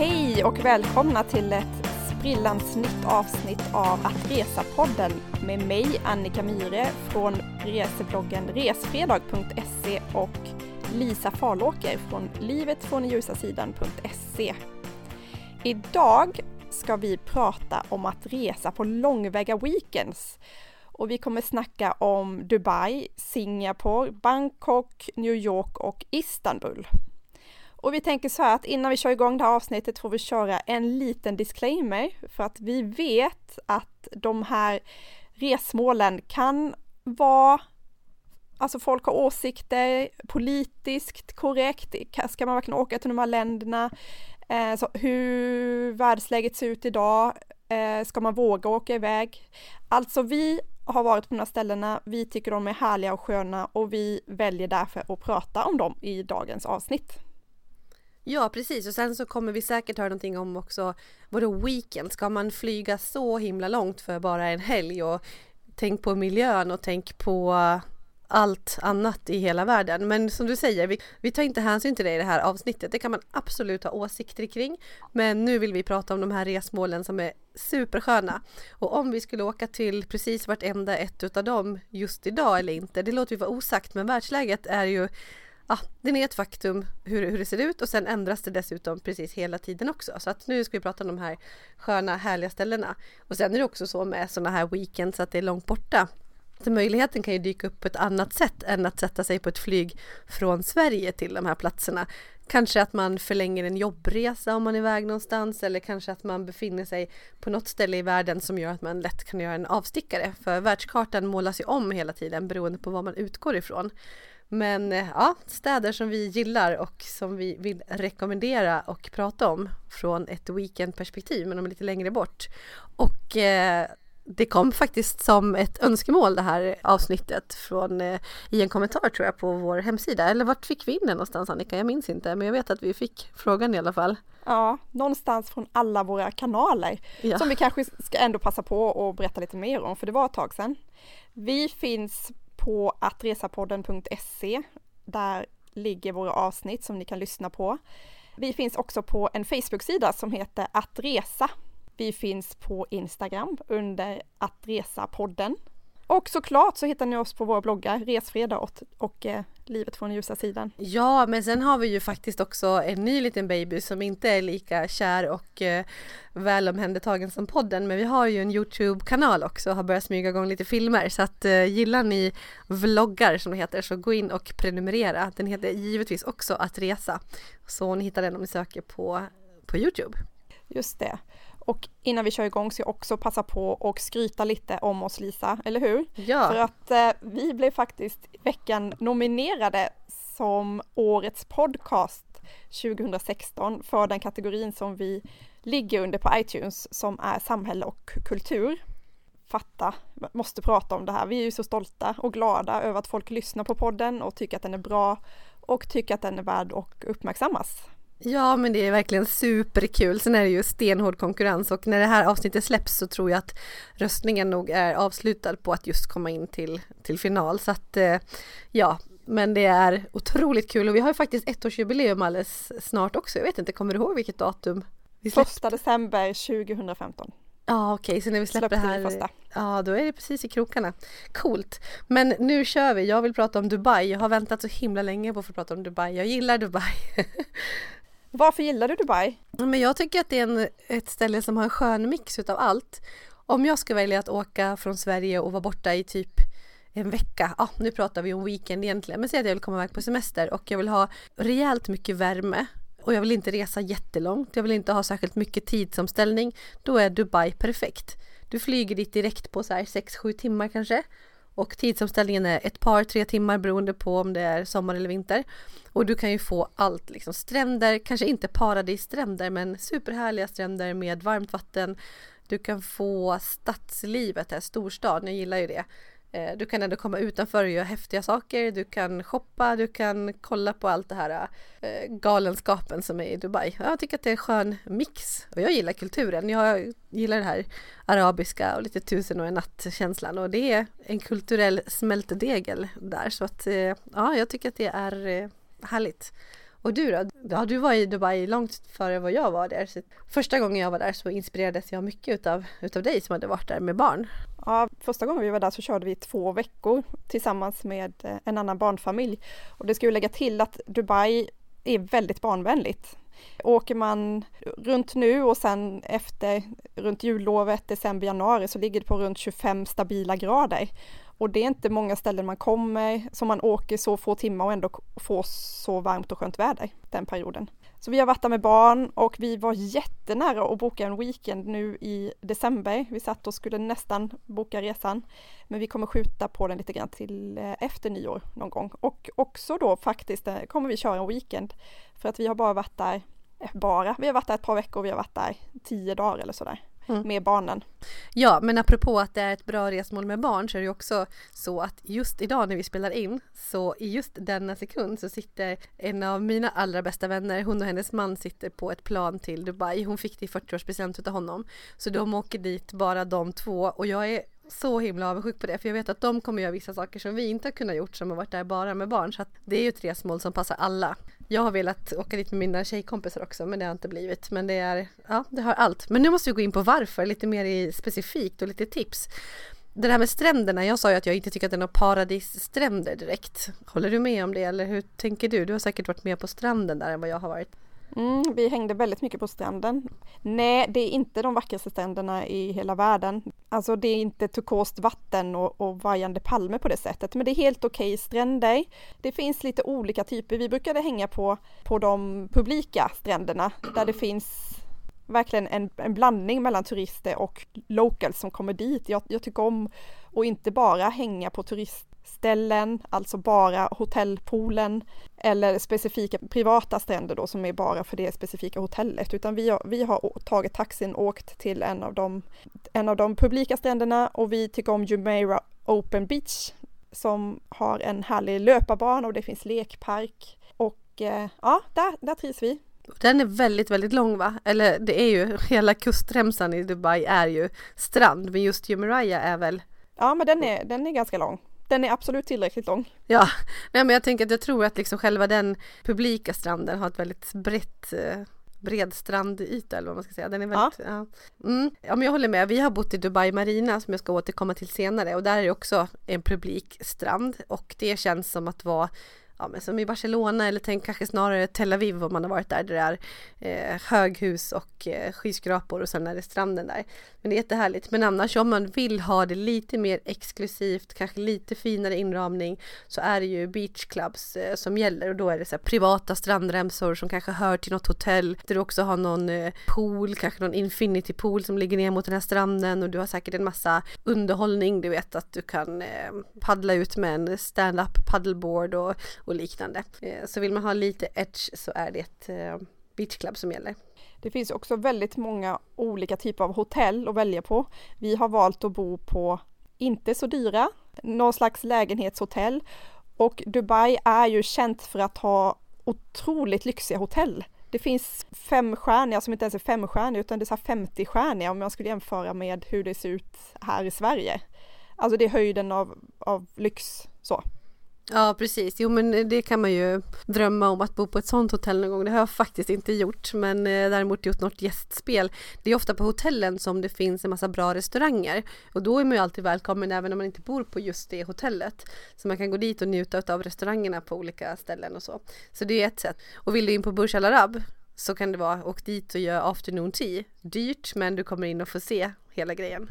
Hej och välkomna till ett sprillans nytt avsnitt av Att Resa-podden med mig Annika Myhre från resebloggen resfredag.se och Lisa Farlåker från livetfrånljusasidan.se. Idag ska vi prata om att resa på långväga weekends och vi kommer snacka om Dubai, Singapore, Bangkok, New York och Istanbul. Och vi tänker så här att innan vi kör igång det här avsnittet får vi köra en liten disclaimer för att vi vet att de här resmålen kan vara Alltså folk har åsikter, politiskt korrekt, ska man verkligen åka till de här länderna? Eh, så hur världsläget ser ut idag, eh, ska man våga åka iväg? Alltså vi har varit på de här ställena, vi tycker de är härliga och sköna och vi väljer därför att prata om dem i dagens avsnitt. Ja precis och sen så kommer vi säkert höra någonting om också vadå weekend, ska man flyga så himla långt för bara en helg och tänk på miljön och tänk på allt annat i hela världen. Men som du säger, vi, vi tar inte hänsyn till det i det här avsnittet. Det kan man absolut ha åsikter kring. Men nu vill vi prata om de här resmålen som är supersköna. Och om vi skulle åka till precis vartenda ett utav dem just idag eller inte, det låter ju vara osagt. Men världsläget är ju ja, det är ett faktum hur, hur det ser ut och sen ändras det dessutom precis hela tiden också. Så att nu ska vi prata om de här sköna, härliga ställena. Och sen är det också så med sådana här weekends att det är långt borta. Så möjligheten kan ju dyka upp på ett annat sätt än att sätta sig på ett flyg från Sverige till de här platserna. Kanske att man förlänger en jobbresa om man är iväg någonstans eller kanske att man befinner sig på något ställe i världen som gör att man lätt kan göra en avstickare. För världskartan målas ju om hela tiden beroende på vad man utgår ifrån. Men eh, ja, städer som vi gillar och som vi vill rekommendera och prata om från ett weekendperspektiv men de är lite längre bort. Och eh, det kom faktiskt som ett önskemål det här avsnittet från eh, i en kommentar tror jag på vår hemsida. Eller vart fick vi in den någonstans Annika? Jag minns inte men jag vet att vi fick frågan i alla fall. Ja, någonstans från alla våra kanaler ja. som vi kanske ska ändå passa på att berätta lite mer om för det var ett tag sedan. Vi finns på attresapodden.se. Där ligger våra avsnitt som ni kan lyssna på. Vi finns också på en Facebook-sida som heter Attresa. Vi finns på Instagram under Attresapodden. Och såklart så hittar ni oss på våra bloggar Resfredag och, och eh, Livet från ljusa sidan. Ja, men sen har vi ju faktiskt också en ny liten baby som inte är lika kär och eh, väl omhändertagen som podden. Men vi har ju en Youtube-kanal också och har börjat smyga igång lite filmer. Så att eh, gillar ni vloggar som det heter så gå in och prenumerera. Den heter givetvis också Att resa. Så ni hittar den om ni söker på, på Youtube. Just det. Och innan vi kör igång ska jag också passa på och skryta lite om oss Lisa, eller hur? Ja. För att eh, vi blev faktiskt i veckan nominerade som årets podcast 2016 för den kategorin som vi ligger under på iTunes som är samhälle och kultur. Fatta, måste prata om det här. Vi är ju så stolta och glada över att folk lyssnar på podden och tycker att den är bra och tycker att den är värd att uppmärksammas. Ja men det är verkligen superkul. Sen är det ju stenhård konkurrens och när det här avsnittet släpps så tror jag att röstningen nog är avslutad på att just komma in till, till final. Så att eh, ja, men det är otroligt kul och vi har ju faktiskt ettårsjubileum alldeles snart också. Jag vet inte, kommer du ihåg vilket datum? Vi Första december 2015. Ja okej, okay, så när vi släpper det här, ja då är det precis i krokarna. Coolt! Men nu kör vi, jag vill prata om Dubai. Jag har väntat så himla länge på att få prata om Dubai. Jag gillar Dubai. Varför gillar du Dubai? Men jag tycker att det är en, ett ställe som har en skön mix utav allt. Om jag ska välja att åka från Sverige och vara borta i typ en vecka, ja nu pratar vi om weekend egentligen, men säg att jag vill komma iväg på semester och jag vill ha rejält mycket värme och jag vill inte resa jättelångt, jag vill inte ha särskilt mycket tidsomställning, då är Dubai perfekt. Du flyger dit direkt på så här 6-7 timmar kanske och tidsomställningen är ett par, tre timmar beroende på om det är sommar eller vinter. Och du kan ju få allt, liksom stränder, kanske inte paradisstränder men superhärliga stränder med varmt vatten. Du kan få stadslivet här, storstaden, jag gillar ju det. Eh, du kan ändå komma utanför och göra häftiga saker, du kan shoppa, du kan kolla på allt det här eh, galenskapen som är i Dubai. Jag tycker att det är en skön mix och jag gillar kulturen. Jag gillar det här arabiska och lite tusen och en natt-känslan och det är en kulturell smältdegel där så att eh, ja, jag tycker att det är härligt. Och du då? Ja, du var i Dubai långt före vad jag var där. Så första gången jag var där så inspirerades jag mycket utav, utav dig som hade varit där med barn. Ja, första gången vi var där så körde vi två veckor tillsammans med eh, en annan barnfamilj. Och det ska ju lägga till att Dubai är väldigt barnvänligt. Åker man runt nu och sen efter runt jullovet, december, januari så ligger det på runt 25 stabila grader. Och det är inte många ställen man kommer som man åker så få timmar och ändå får så varmt och skönt väder den perioden. Så vi har varit där med barn och vi var jättenära att boka en weekend nu i december. Vi satt och skulle nästan boka resan, men vi kommer skjuta på den lite grann till eh, efter nyår någon gång. Och också då faktiskt eh, kommer vi köra en weekend för att vi har bara varit där, eh, bara, vi har varit där ett par veckor, vi har varit där tio dagar eller sådär mm. med barnen. Ja, men apropå att det är ett bra resmål med barn så är det också så att just idag när vi spelar in så i just denna sekund så sitter en av mina allra bästa vänner, hon och hennes man sitter på ett plan till Dubai. Hon fick det i 40-årspresent av honom. Så de åker dit bara de två och jag är så himla avundsjuk på det för jag vet att de kommer göra vissa saker som vi inte har kunnat gjort som har varit där bara med barn så att det är ju ett resmål som passar alla. Jag har velat åka dit med mina tjejkompisar också men det har inte blivit men det är, ja det har allt. Men nu måste vi gå in på varför lite mer i specifikt och lite tips. Det här med stränderna, jag sa ju att jag inte tycker att det är några paradisstränder direkt. Håller du med om det eller hur tänker du? Du har säkert varit mer på stranden där än vad jag har varit. Mm, vi hängde väldigt mycket på stranden. Nej, det är inte de vackraste stränderna i hela världen. Alltså det är inte turkost vatten och, och vajande palmer på det sättet, men det är helt okej okay stränder. Det finns lite olika typer. Vi brukade hänga på, på de publika stränderna där det finns verkligen en, en blandning mellan turister och locals som kommer dit. Jag, jag tycker om att inte bara hänga på turist ställen, alltså bara hotellpoolen eller specifika privata stränder då som är bara för det specifika hotellet, utan vi har, vi har tagit taxin och åkt till en av, de, en av de publika stränderna och vi tycker om Jumeirah Open Beach som har en härlig löparbana och det finns lekpark och eh, ja, där, där trivs vi. Den är väldigt, väldigt lång va? Eller det är ju, hela kustremsan i Dubai är ju strand, men just Jumeirah är väl Ja, men den är, den är ganska lång den är absolut tillräckligt lång. Ja, nej men jag tänker att jag tror att liksom själva den publika stranden har ett väldigt brett eh, bred strandyta eller vad man ska säga. Den är väldigt, ja. Ja. Mm. ja men jag håller med. Vi har bott i Dubai Marina som jag ska återkomma till senare och där är det också en publik strand och det känns som att vara ja, men som i Barcelona eller tänk kanske snarare Tel Aviv om man har varit där, där det är eh, höghus och eh, skyskrapor och sen är det stranden där. Men det är jättehärligt. Men annars om man vill ha det lite mer exklusivt, kanske lite finare inramning så är det ju beachclubs eh, som gäller och då är det så privata strandremsor som kanske hör till något hotell där du också har någon eh, pool, kanske någon infinity pool som ligger ner mot den här stranden och du har säkert en massa underhållning. Du vet att du kan eh, paddla ut med en stand-up paddleboard och och liknande. Eh, så vill man ha lite edge så är det ett eh, club som gäller. Det finns också väldigt många olika typer av hotell att välja på. Vi har valt att bo på inte så dyra, någon slags lägenhetshotell och Dubai är ju känt för att ha otroligt lyxiga hotell. Det finns femstjärniga som inte ens är femstjärniga utan det är 50-stjärniga om jag skulle jämföra med hur det ser ut här i Sverige. Alltså det är höjden av, av lyx så. Ja precis, jo men eh, det kan man ju drömma om att bo på ett sånt hotell någon gång. Det har jag faktiskt inte gjort men eh, däremot gjort något gästspel. Det är ofta på hotellen som det finns en massa bra restauranger och då är man ju alltid välkommen även om man inte bor på just det hotellet. Så man kan gå dit och njuta av restaurangerna på olika ställen och så. Så det är ett sätt. Och vill du in på Burj Al Arab så kan det vara åk dit och gör afternoon tea. Dyrt men du kommer in och får se hela grejen.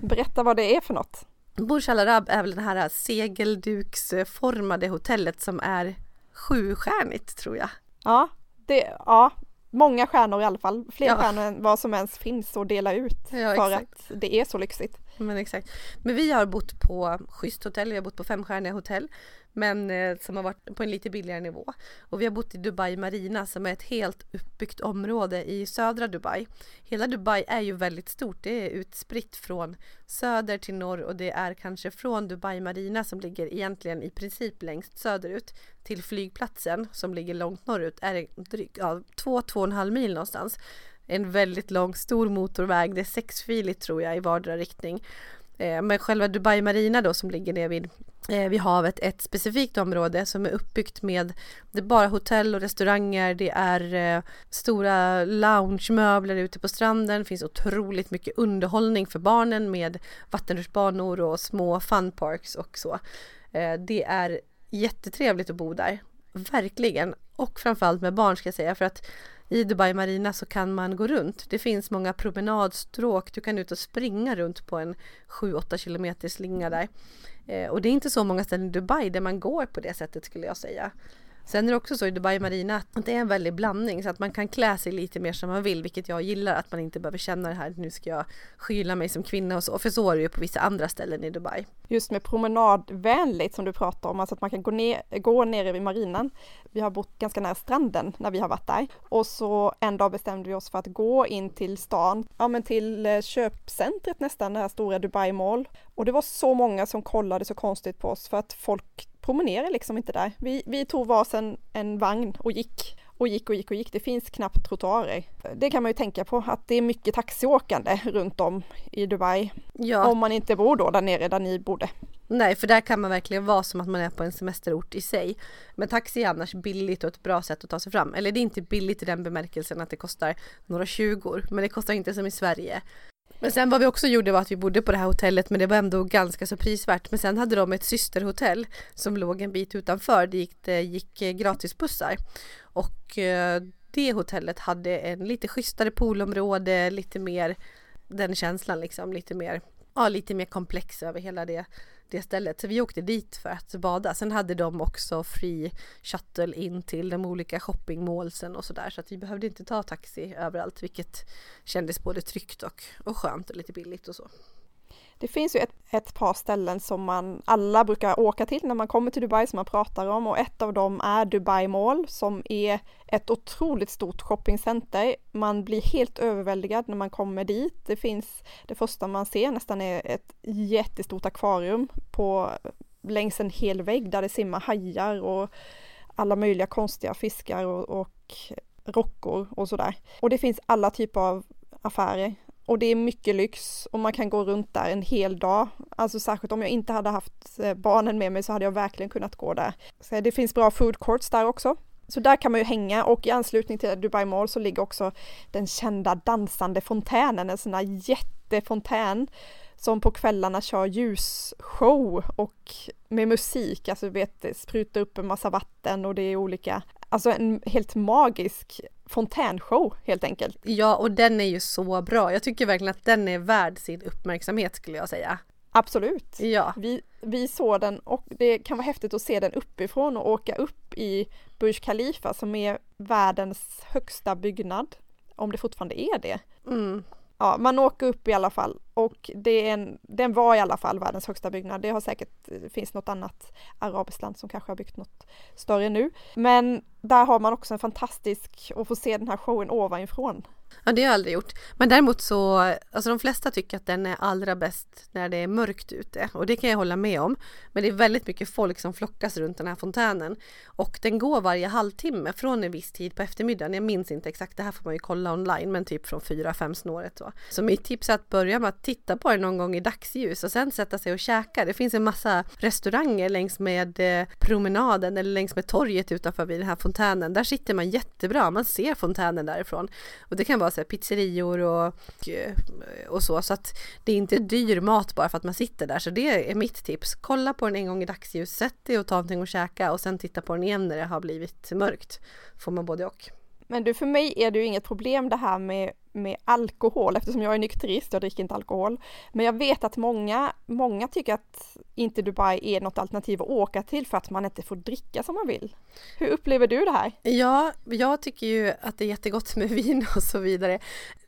Berätta vad det är för något. Burj Al Arab är väl det här segelduksformade hotellet som är sjustjärnigt tror jag. Ja, det, ja, många stjärnor i alla fall. Fler ja. stjärnor än vad som ens finns att dela ut ja, för exakt. att det är så lyxigt. Men exakt. Men vi har bott på schysst hotell, vi har bott på femstjärniga hotell men eh, som har varit på en lite billigare nivå. Och vi har bott i Dubai Marina som är ett helt uppbyggt område i södra Dubai. Hela Dubai är ju väldigt stort, det är utspritt från söder till norr och det är kanske från Dubai Marina som ligger egentligen i princip längst söderut till flygplatsen som ligger långt norrut är det drygt, ja, två, två och en halv mil någonstans. En väldigt lång stor motorväg, det är sexfiligt tror jag i vardera riktning. Eh, men själva Dubai Marina då som ligger nere vid eh, vid havet ett specifikt område som är uppbyggt med det är bara hotell och restauranger, det är eh, stora loungemöbler ute på stranden, det finns otroligt mycket underhållning för barnen med vattenrutschbanor och små funparks och så. Eh, det är jättetrevligt att bo där, verkligen. Och framförallt med barn ska jag säga för att i Dubai Marina så kan man gå runt. Det finns många promenadstråk. Du kan ut och springa runt på en 7-8 kilometer slinga där. Eh, och det är inte så många ställen i Dubai där man går på det sättet skulle jag säga. Sen är det också så i Dubai Marina att det är en väldig blandning så att man kan klä sig lite mer som man vill vilket jag gillar att man inte behöver känna det här nu ska jag skyla mig som kvinna och så för så är det ju på vissa andra ställen i Dubai. Just med promenadvänligt som du pratar om, alltså att man kan gå ner, gå nere vid marinan. Vi har bott ganska nära stranden när vi har varit där och så en dag bestämde vi oss för att gå in till stan, ja men till eh, köpcentret nästan, det här stora Dubai Mall. Och det var så många som kollade så konstigt på oss för att folk promenerar liksom inte där. Vi, vi tog varsin en vagn och gick och gick och gick och gick. Det finns knappt trottoarer. Det kan man ju tänka på att det är mycket taxiåkande runt om i Dubai. Ja. Om man inte bor då där nere där ni bodde. Nej, för där kan man verkligen vara som att man är på en semesterort i sig. Men taxi är annars billigt och ett bra sätt att ta sig fram. Eller det är inte billigt i den bemärkelsen att det kostar några tjugor, men det kostar inte som i Sverige. Men sen vad vi också gjorde var att vi bodde på det här hotellet men det var ändå ganska så prisvärt. Men sen hade de ett systerhotell som låg en bit utanför. Det gick, det gick eh, gratisbussar. Och eh, det hotellet hade en lite schysstare poolområde, lite mer den känslan liksom, lite mer, ja lite mer komplex över hela det det stället. Så vi åkte dit för att bada. Sen hade de också free shuttle in till de olika shoppingmålsen och sådär. Så att vi behövde inte ta taxi överallt vilket kändes både tryggt och, och skönt och lite billigt och så. Det finns ju ett, ett, par ställen som man alla brukar åka till när man kommer till Dubai som man pratar om och ett av dem är Dubai Mall som är ett otroligt stort shoppingcenter. Man blir helt överväldigad när man kommer dit. Det finns, det första man ser nästan är ett jättestort akvarium på längs en hel vägg där det simmar hajar och alla möjliga konstiga fiskar och, och rockor och sådär. Och det finns alla typer av affärer och det är mycket lyx och man kan gå runt där en hel dag. Alltså särskilt om jag inte hade haft eh, barnen med mig så hade jag verkligen kunnat gå där. Så det finns bra food courts där också. Så där kan man ju hänga och i anslutning till Dubai Mall så ligger också den kända dansande fontänen, en sån här jättefontän som på kvällarna kör ljusshow och med musik, alltså du vet, sprutar upp en massa vatten och det är olika, alltså en helt magisk fontänshow helt enkelt. Ja, och den är ju så bra. Jag tycker verkligen att den är värd sin uppmärksamhet skulle jag säga. Absolut. Ja. Vi, vi såg den och det kan vara häftigt att se den uppifrån och åka upp i Burj Khalifa som är världens högsta byggnad. Om det fortfarande är det. Mm ja, man åker upp i alla fall och det är en, den var i alla fall världens högsta byggnad. Det har säkert, det finns något annat arabiskt land som kanske har byggt något större nu. Men där har man också en fantastisk, att få se den här showen ovanifrån. Ja, det har jag aldrig gjort. Men däremot så, alltså de flesta tycker att den är allra bäst när det är mörkt ute och det kan jag hålla med om. Men det är väldigt mycket folk som flockas runt den här fontänen och den går varje halvtimme från en viss tid på eftermiddagen. Jag minns inte exakt, det här får man ju kolla online, men typ från 4-5 snåret så. Så mitt tips är att börja med att titta på den någon gång i dagsljus och sen sätta sig och käka. Det finns en massa restauranger längs med eh, promenaden eller längs med torget utanför vid den här fontänen. Där sitter man jättebra, man ser fontänen därifrån och det kan vara så här, pizzerior och, eh, och så. Så att det är inte dyr mat bara för att man sitter där. Så det är mitt tips. Kolla på den en gång i dagsljus, sätt dig och ta någonting att käka och sen titta på den igen när det har blivit mörkt. Får man både och. Men du, för mig är det ju inget problem det här med, med alkohol eftersom jag är nykterist, jag dricker inte alkohol. Men jag vet att många, många tycker att inte Dubai är något alternativ att åka till för att man inte får dricka som man vill. Hur upplever du det här? Ja, jag tycker ju att det är jättegott med vin och så vidare.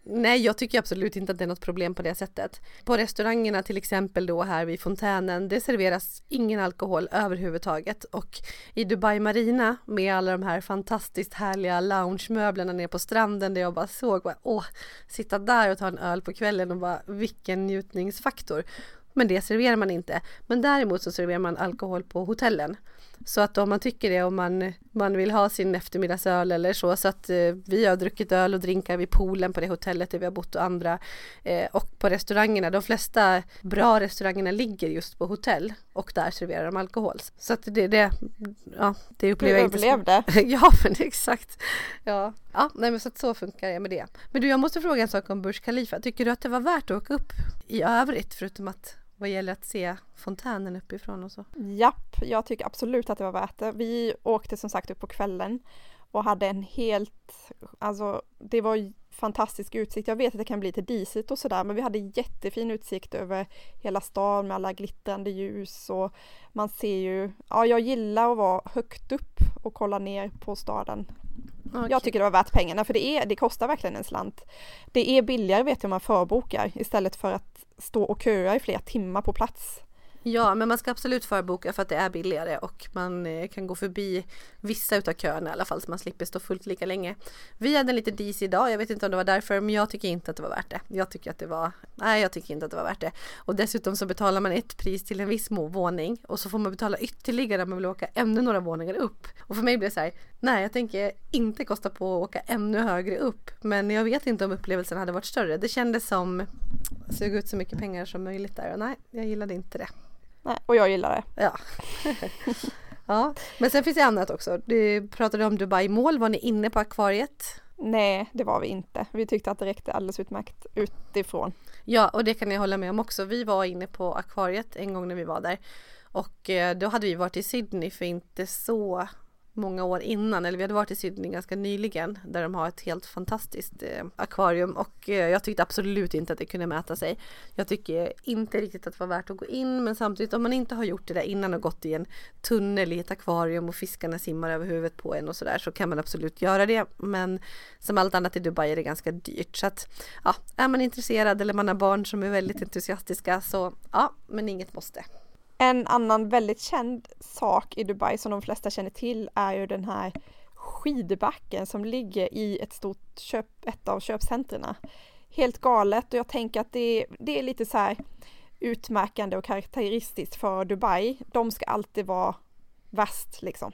Nej, jag tycker absolut inte att det är något problem på det sättet. På restaurangerna till exempel då här vid fontänen, det serveras ingen alkohol överhuvudtaget och i Dubai Marina med alla de här fantastiskt härliga loungemöblerna nere på stranden där jag bara såg, bara, åh, sitta där och ta en öl på kvällen och bara vilken njutningsfaktor. Men det serverar man inte. Men däremot så serverar man alkohol på hotellen. Så att om man tycker det och man man vill ha sin eftermiddagsöl eller så. Så att eh, vi har druckit öl och drinkar vid poolen på det hotellet där vi har bott och andra. Eh, och på restaurangerna, de flesta bra restaurangerna ligger just på hotell och där serverar de alkohol. Så att det, det, ja, det upplever jag inte överlevde. ja, men exakt. Ja, ja nej, men så att så funkar det med det. Men du, jag måste fråga en sak om Burj Khalifa. Tycker du att det var värt att åka upp i övrigt förutom att vad gäller att se fontänen uppifrån och så? Japp, jag tycker absolut att det var värt det. Vi åkte som sagt upp på kvällen och hade en helt, alltså det var fantastisk utsikt. Jag vet att det kan bli lite disigt och sådär men vi hade jättefin utsikt över hela stan med alla glittrande ljus och man ser ju, ja jag gillar att vara högt upp och kolla ner på staden. Okay. Jag tycker det var värt pengarna för det, är, det kostar verkligen en slant. Det är billigare vet jag om man förbokar istället för att stå och köa i flera timmar på plats. Ja, men man ska absolut förboka för att det är billigare och man eh, kan gå förbi vissa utav köerna i alla fall så man slipper stå fullt lika länge. Vi hade en lite dis idag, jag vet inte om det var därför, men jag tycker inte att det var värt det. Jag tycker att det var, nej jag tycker inte att det var värt det. Och dessutom så betalar man ett pris till en viss våning och så får man betala ytterligare om man vill åka ännu några våningar upp. Och för mig blir det så här, nej jag tänker inte kosta på att åka ännu högre upp. Men jag vet inte om upplevelsen hade varit större. Det kändes som, suga ut så mycket pengar som möjligt där och nej, jag gillade inte det. Nej, och jag gillar det. Ja. ja, men sen finns det annat också. Du pratade om Dubai Mall. Var ni inne på akvariet? Nej, det var vi inte. Vi tyckte att det räckte alldeles utmärkt utifrån. Ja, och det kan jag hålla med om också. Vi var inne på akvariet en gång när vi var där. Och eh, då hade vi varit i Sydney för inte så många år innan, eller vi hade varit i Sydney ganska nyligen där de har ett helt fantastiskt eh, akvarium och eh, jag tyckte absolut inte att det kunde mäta sig. Jag tycker inte riktigt att det var värt att gå in men samtidigt om man inte har gjort det där innan och gått i en tunnel i ett akvarium och fiskarna simmar över huvudet på en och sådär så kan man absolut göra det men som allt annat i Dubai är det ganska dyrt så att ja, är man intresserad eller man har barn som är väldigt entusiastiska så ja, men inget måste. En annan väldigt känd sak i Dubai som de flesta känner till är ju den här skidbacken som ligger i ett stort köp, ett av köpcentren. Helt galet och jag tänker att det, det är lite så här utmärkande och karaktäristiskt för Dubai. De ska alltid vara värst liksom.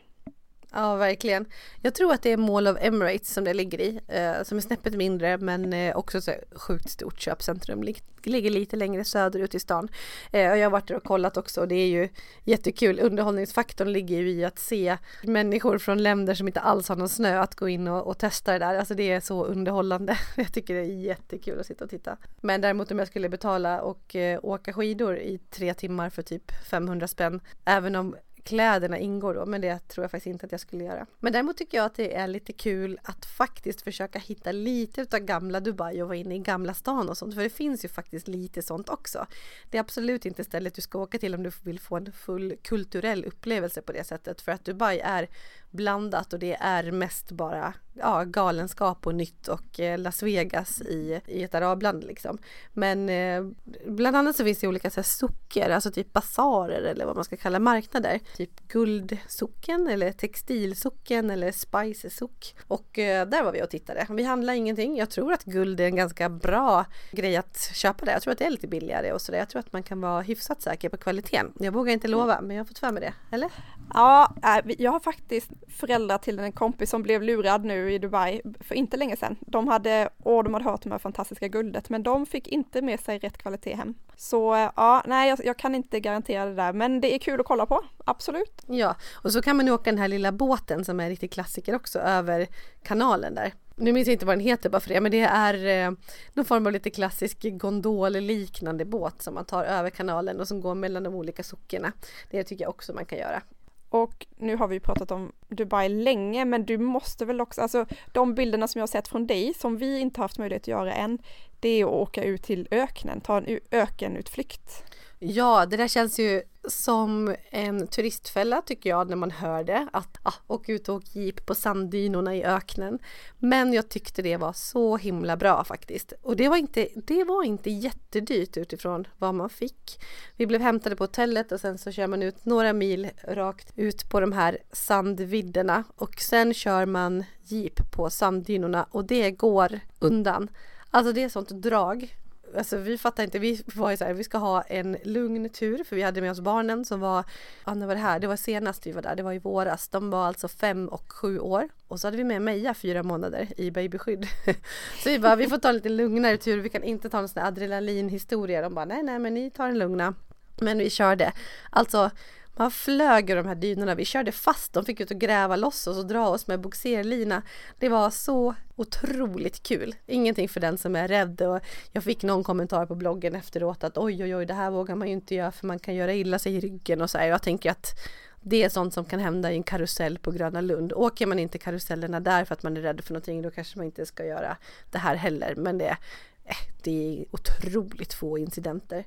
Ja, verkligen. Jag tror att det är Mall of Emirates som det ligger i, eh, som är snäppet mindre men eh, också så sjukt stort köpcentrum. Lig ligger lite längre söderut i stan. Eh, och jag har varit där och kollat också och det är ju jättekul. Underhållningsfaktorn ligger ju i att se människor från länder som inte alls har någon snö att gå in och, och testa det där. Alltså det är så underhållande. Jag tycker det är jättekul att sitta och titta. Men däremot om jag skulle betala och eh, åka skidor i tre timmar för typ 500 spänn, även om kläderna ingår då, men det tror jag faktiskt inte att jag skulle göra. Men däremot tycker jag att det är lite kul att faktiskt försöka hitta lite utav gamla Dubai och vara inne i gamla stan och sånt, för det finns ju faktiskt lite sånt också. Det är absolut inte stället du ska åka till om du vill få en full kulturell upplevelse på det sättet, för att Dubai är blandat och det är mest bara ja, galenskap och nytt och eh, Las Vegas i, i ett arabland liksom. Men eh, bland annat så finns det olika så här, socker, alltså typ basarer eller vad man ska kalla marknader. Typ guldsocken eller textilsocken eller spicesock. Och eh, där var vi och tittade. Vi handlade ingenting. Jag tror att guld är en ganska bra grej att köpa där. Jag tror att det är lite billigare och sådär. Jag tror att man kan vara hyfsat säker på kvaliteten. Jag vågar inte lova men jag har fått för mig det. Eller? Ja, eh, jag har faktiskt föräldrar till en kompis som blev lurad nu i Dubai för inte länge sedan. De hade, åh, de hade hört om det här fantastiska guldet, men de fick inte med sig rätt kvalitet hem. Så eh, ja, nej, jag, jag, kan inte garantera det där, men det är kul att kolla på, absolut. Ja, och så kan man ju åka den här lilla båten som är en riktig klassiker också över kanalen där. Nu minns jag inte vad den heter bara för det, men det är eh, någon form av lite klassisk gondol-liknande båt som man tar över kanalen och som går mellan de olika sockerna. Det tycker jag också man kan göra. Och nu har vi pratat om Dubai länge, men du måste väl också, alltså de bilderna som jag har sett från dig, som vi inte haft möjlighet att göra än, det är att åka ut till öknen, ta en ökenutflykt. Ja, det där känns ju som en turistfälla tycker jag när man hör det. Att ah, åka ut och åka jeep på sanddynorna i öknen. Men jag tyckte det var så himla bra faktiskt. Och det var inte, det var inte jättedyrt utifrån vad man fick. Vi blev hämtade på hotellet och sen så kör man ut några mil rakt ut på de här sandvidderna och sen kör man jeep på sanddynorna och det går undan. Alltså det är sånt drag alltså vi fattar inte, vi var ju så här, vi ska ha en lugn tur för vi hade med oss barnen som var, ja när var det här, det var senast vi var där, det var i våras, de var alltså fem och sju år. Och så hade vi med Meja fyra månader i babyskydd. så vi bara, vi får ta en lite lugnare tur, vi kan inte ta en sån här adrenalinhistoria, de bara nej nej men ni tar den lugna. Men vi körde, alltså man flög i de här dynorna, vi körde fast de fick ut och gräva loss oss och dra oss med boxerlina. Det var så otroligt kul. Ingenting för den som är rädd och jag fick någon kommentar på bloggen efteråt att oj oj oj det här vågar man ju inte göra för man kan göra illa sig i ryggen och så här. Jag tänker att det är sånt som kan hända i en karusell på Gröna Lund. Åker man inte karusellerna där för att man är rädd för någonting då kanske man inte ska göra det här heller. Men det, eh, det är otroligt få incidenter.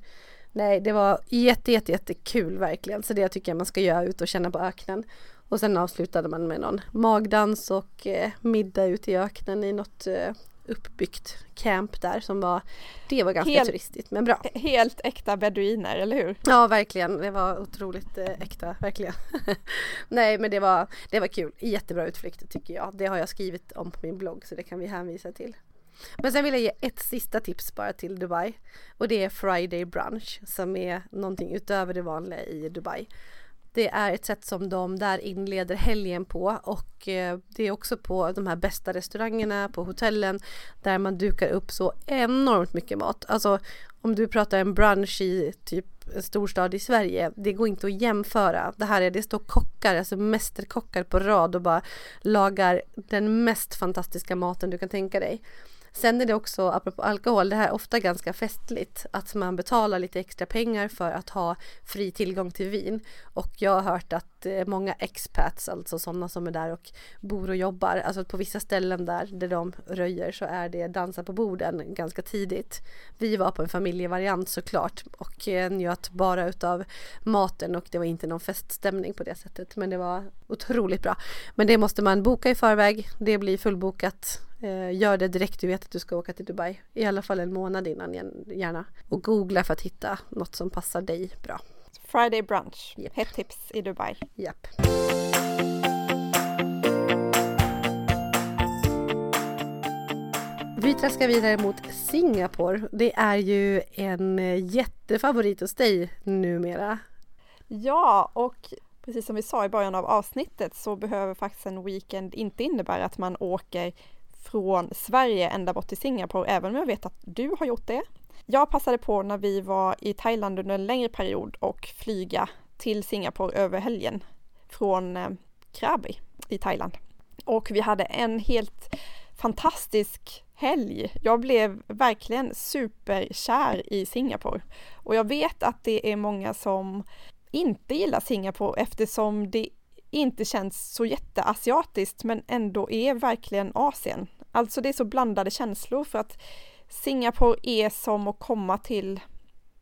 Nej, det var jätte, jätte, jättekul verkligen. Så det tycker jag man ska göra ut och känna på öknen. Och sen avslutade man med någon magdans och eh, middag ute i öknen i något eh, uppbyggt camp där som var, det var ganska helt, turistigt men bra. Helt äkta beduiner, eller hur? Ja, verkligen. Det var otroligt eh, äkta, verkligen. Nej, men det var, det var kul. Jättebra utflykt tycker jag. Det har jag skrivit om på min blogg så det kan vi hänvisa till. Men sen vill jag ge ett sista tips bara till Dubai och det är Friday brunch som är någonting utöver det vanliga i Dubai. Det är ett sätt som de där inleder helgen på och eh, det är också på de här bästa restaurangerna, på hotellen där man dukar upp så enormt mycket mat. Alltså om du pratar en brunch i typ en storstad i Sverige, det går inte att jämföra. Det här är, det står kockar, alltså mästerkockar på rad och bara lagar den mest fantastiska maten du kan tänka dig. Sen är det också, apropå alkohol, det här är ofta ganska festligt. Att man betalar lite extra pengar för att ha fri tillgång till vin. Och jag har hört att eh, många expats, alltså sådana som är där och bor och jobbar, alltså på vissa ställen där, där de röjer så är det dansa på borden ganska tidigt. Vi var på en familjevariant såklart och eh, njöt bara utav maten och det var inte någon feststämning på det sättet. Men det var otroligt bra. Men det måste man boka i förväg. Det blir fullbokat gör det direkt du vet att du ska åka till Dubai. I alla fall en månad innan gärna. Och googla för att hitta något som passar dig bra. Friday brunch, yep. hett tips i Dubai. Japp. Vi traskar vidare mot Singapore. Det är ju en jättefavorit hos dig numera. Ja, och precis som vi sa i början av avsnittet så behöver faktiskt en weekend inte innebära att man åker från Sverige ända bort till Singapore, även om jag vet att du har gjort det. Jag passade på när vi var i Thailand under en längre period och flyga till Singapore över helgen från eh, Krabi i Thailand. Och vi hade en helt fantastisk helg. Jag blev verkligen superkär i Singapore. Och jag vet att det är många som inte gillar Singapore eftersom det inte känns så jätteasiatiskt men ändå är verkligen Asien. Alltså det är så blandade känslor för att Singapore är som att komma till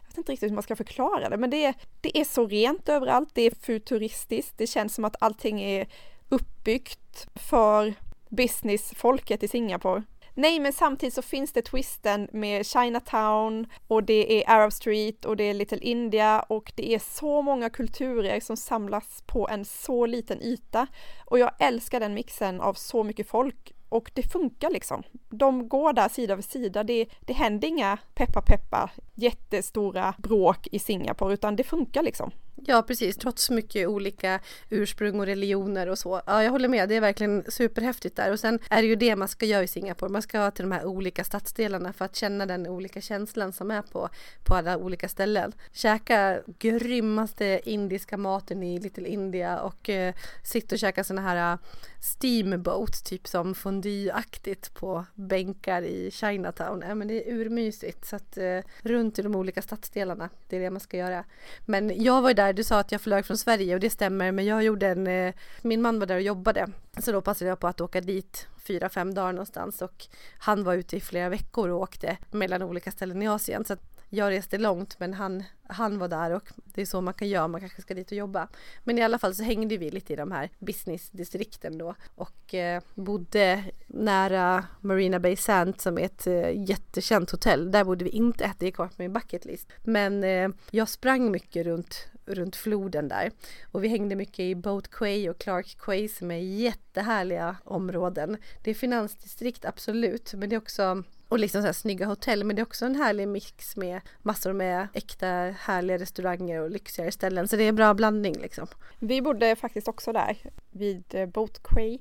jag vet inte riktigt hur man ska förklara det, men det är, det är så rent överallt, det är futuristiskt, det känns som att allting är uppbyggt för businessfolket i Singapore. Nej, men samtidigt så finns det twisten med Chinatown och det är Arab Street och det är Little India och det är så många kulturer som samlas på en så liten yta. Och jag älskar den mixen av så mycket folk och det funkar liksom. De går där sida vid sida. Det, det händer inga peppa peppa jättestora bråk i Singapore utan det funkar liksom. Ja precis, trots mycket olika ursprung och religioner och så. Ja, jag håller med, det är verkligen superhäftigt där. Och sen är det ju det man ska göra i Singapore. Man ska till de här olika stadsdelarna för att känna den olika känslan som är på, på alla olika ställen. Käka grymmaste indiska maten i Little India och eh, sitta och käka sådana här eh, Steamboats, steamboat, typ som fondyaktigt på bänkar i Chinatown. Ja, men det är urmysigt. Så att eh, runt i de olika stadsdelarna, det är det man ska göra. Men jag var ju där här, du sa att jag flög från Sverige och det stämmer men jag gjorde en, eh, min man var där och jobbade så då passade jag på att åka dit fyra, fem dagar någonstans och han var ute i flera veckor och åkte mellan olika ställen i Asien så att jag reste långt men han, han var där och det är så man kan göra, man kanske ska dit och jobba. Men i alla fall så hängde vi lite i de här businessdistrikten då och eh, bodde nära Marina Bay Sands som är ett eh, jättekänt hotell. Där bodde vi inte, det är kvar på min bucket list. Men eh, jag sprang mycket runt runt floden där. Och vi hängde mycket i Boat Quay och Clark Quay som är jättehärliga områden. Det är finansdistrikt absolut, men det är också och liksom så här snygga hotell men det är också en härlig mix med massor med äkta härliga restauranger och lyxigare ställen så det är en bra blandning liksom. Vi bodde faktiskt också där vid eh, Boat Quay.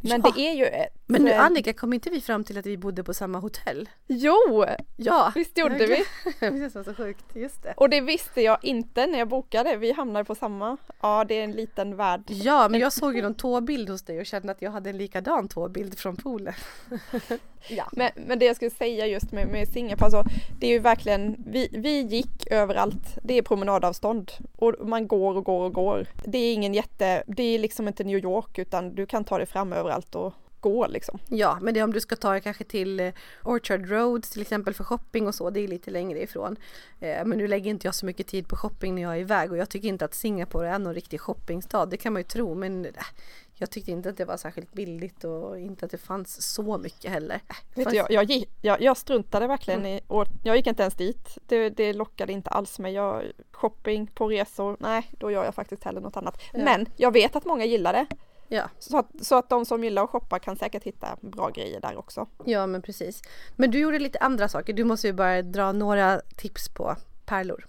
Men Ja. det är ju ett... Men nu eh, Annika, kom inte vi fram till att vi bodde på samma hotell? Jo! Ja! Visst gjorde vi? det var så sjukt, just det. Och det visste jag inte när jag bokade. Vi hamnade på samma. Ja, det är en liten värld. Ja, men jag såg ju någon tåbild hos dig och kände att jag hade en likadan tåbild från poolen. ja. Men, men det jag skulle säga just med, med Singapore, alltså, det är ju verkligen, vi, vi gick överallt. Det är promenadavstånd och man går och går och går. Det är ingen jätte, det är liksom inte New York utan du kan ta dig fram överallt och gå liksom. Ja, men det är om du ska ta dig kanske till eh, Orchard Road till exempel för shopping och så, det är lite längre ifrån. Eh, Men nu lägger inte jag så mycket tid på shopping när jag är iväg och jag tycker inte att Singapore är någon riktig shoppingstad, det kan man ju tro, men äh, jag tyckte inte att det var särskilt billigt och inte att det fanns så mycket heller. Äh, Vet fast- du, jag, jag, jag, jag struntade verkligen i, och jag gick inte ens dit. Det, det lockade inte alls mig. Jag, shopping på resor, nej då gör jag faktiskt hellre något annat. Ja. Men jag vet att många gillar det. Ja, Så att, så att de som gillar att shoppa kan säkert hitta bra grejer där också. ja men precis. Men du gjorde lite andra saker, du måste ju bara dra några tips på pärlor.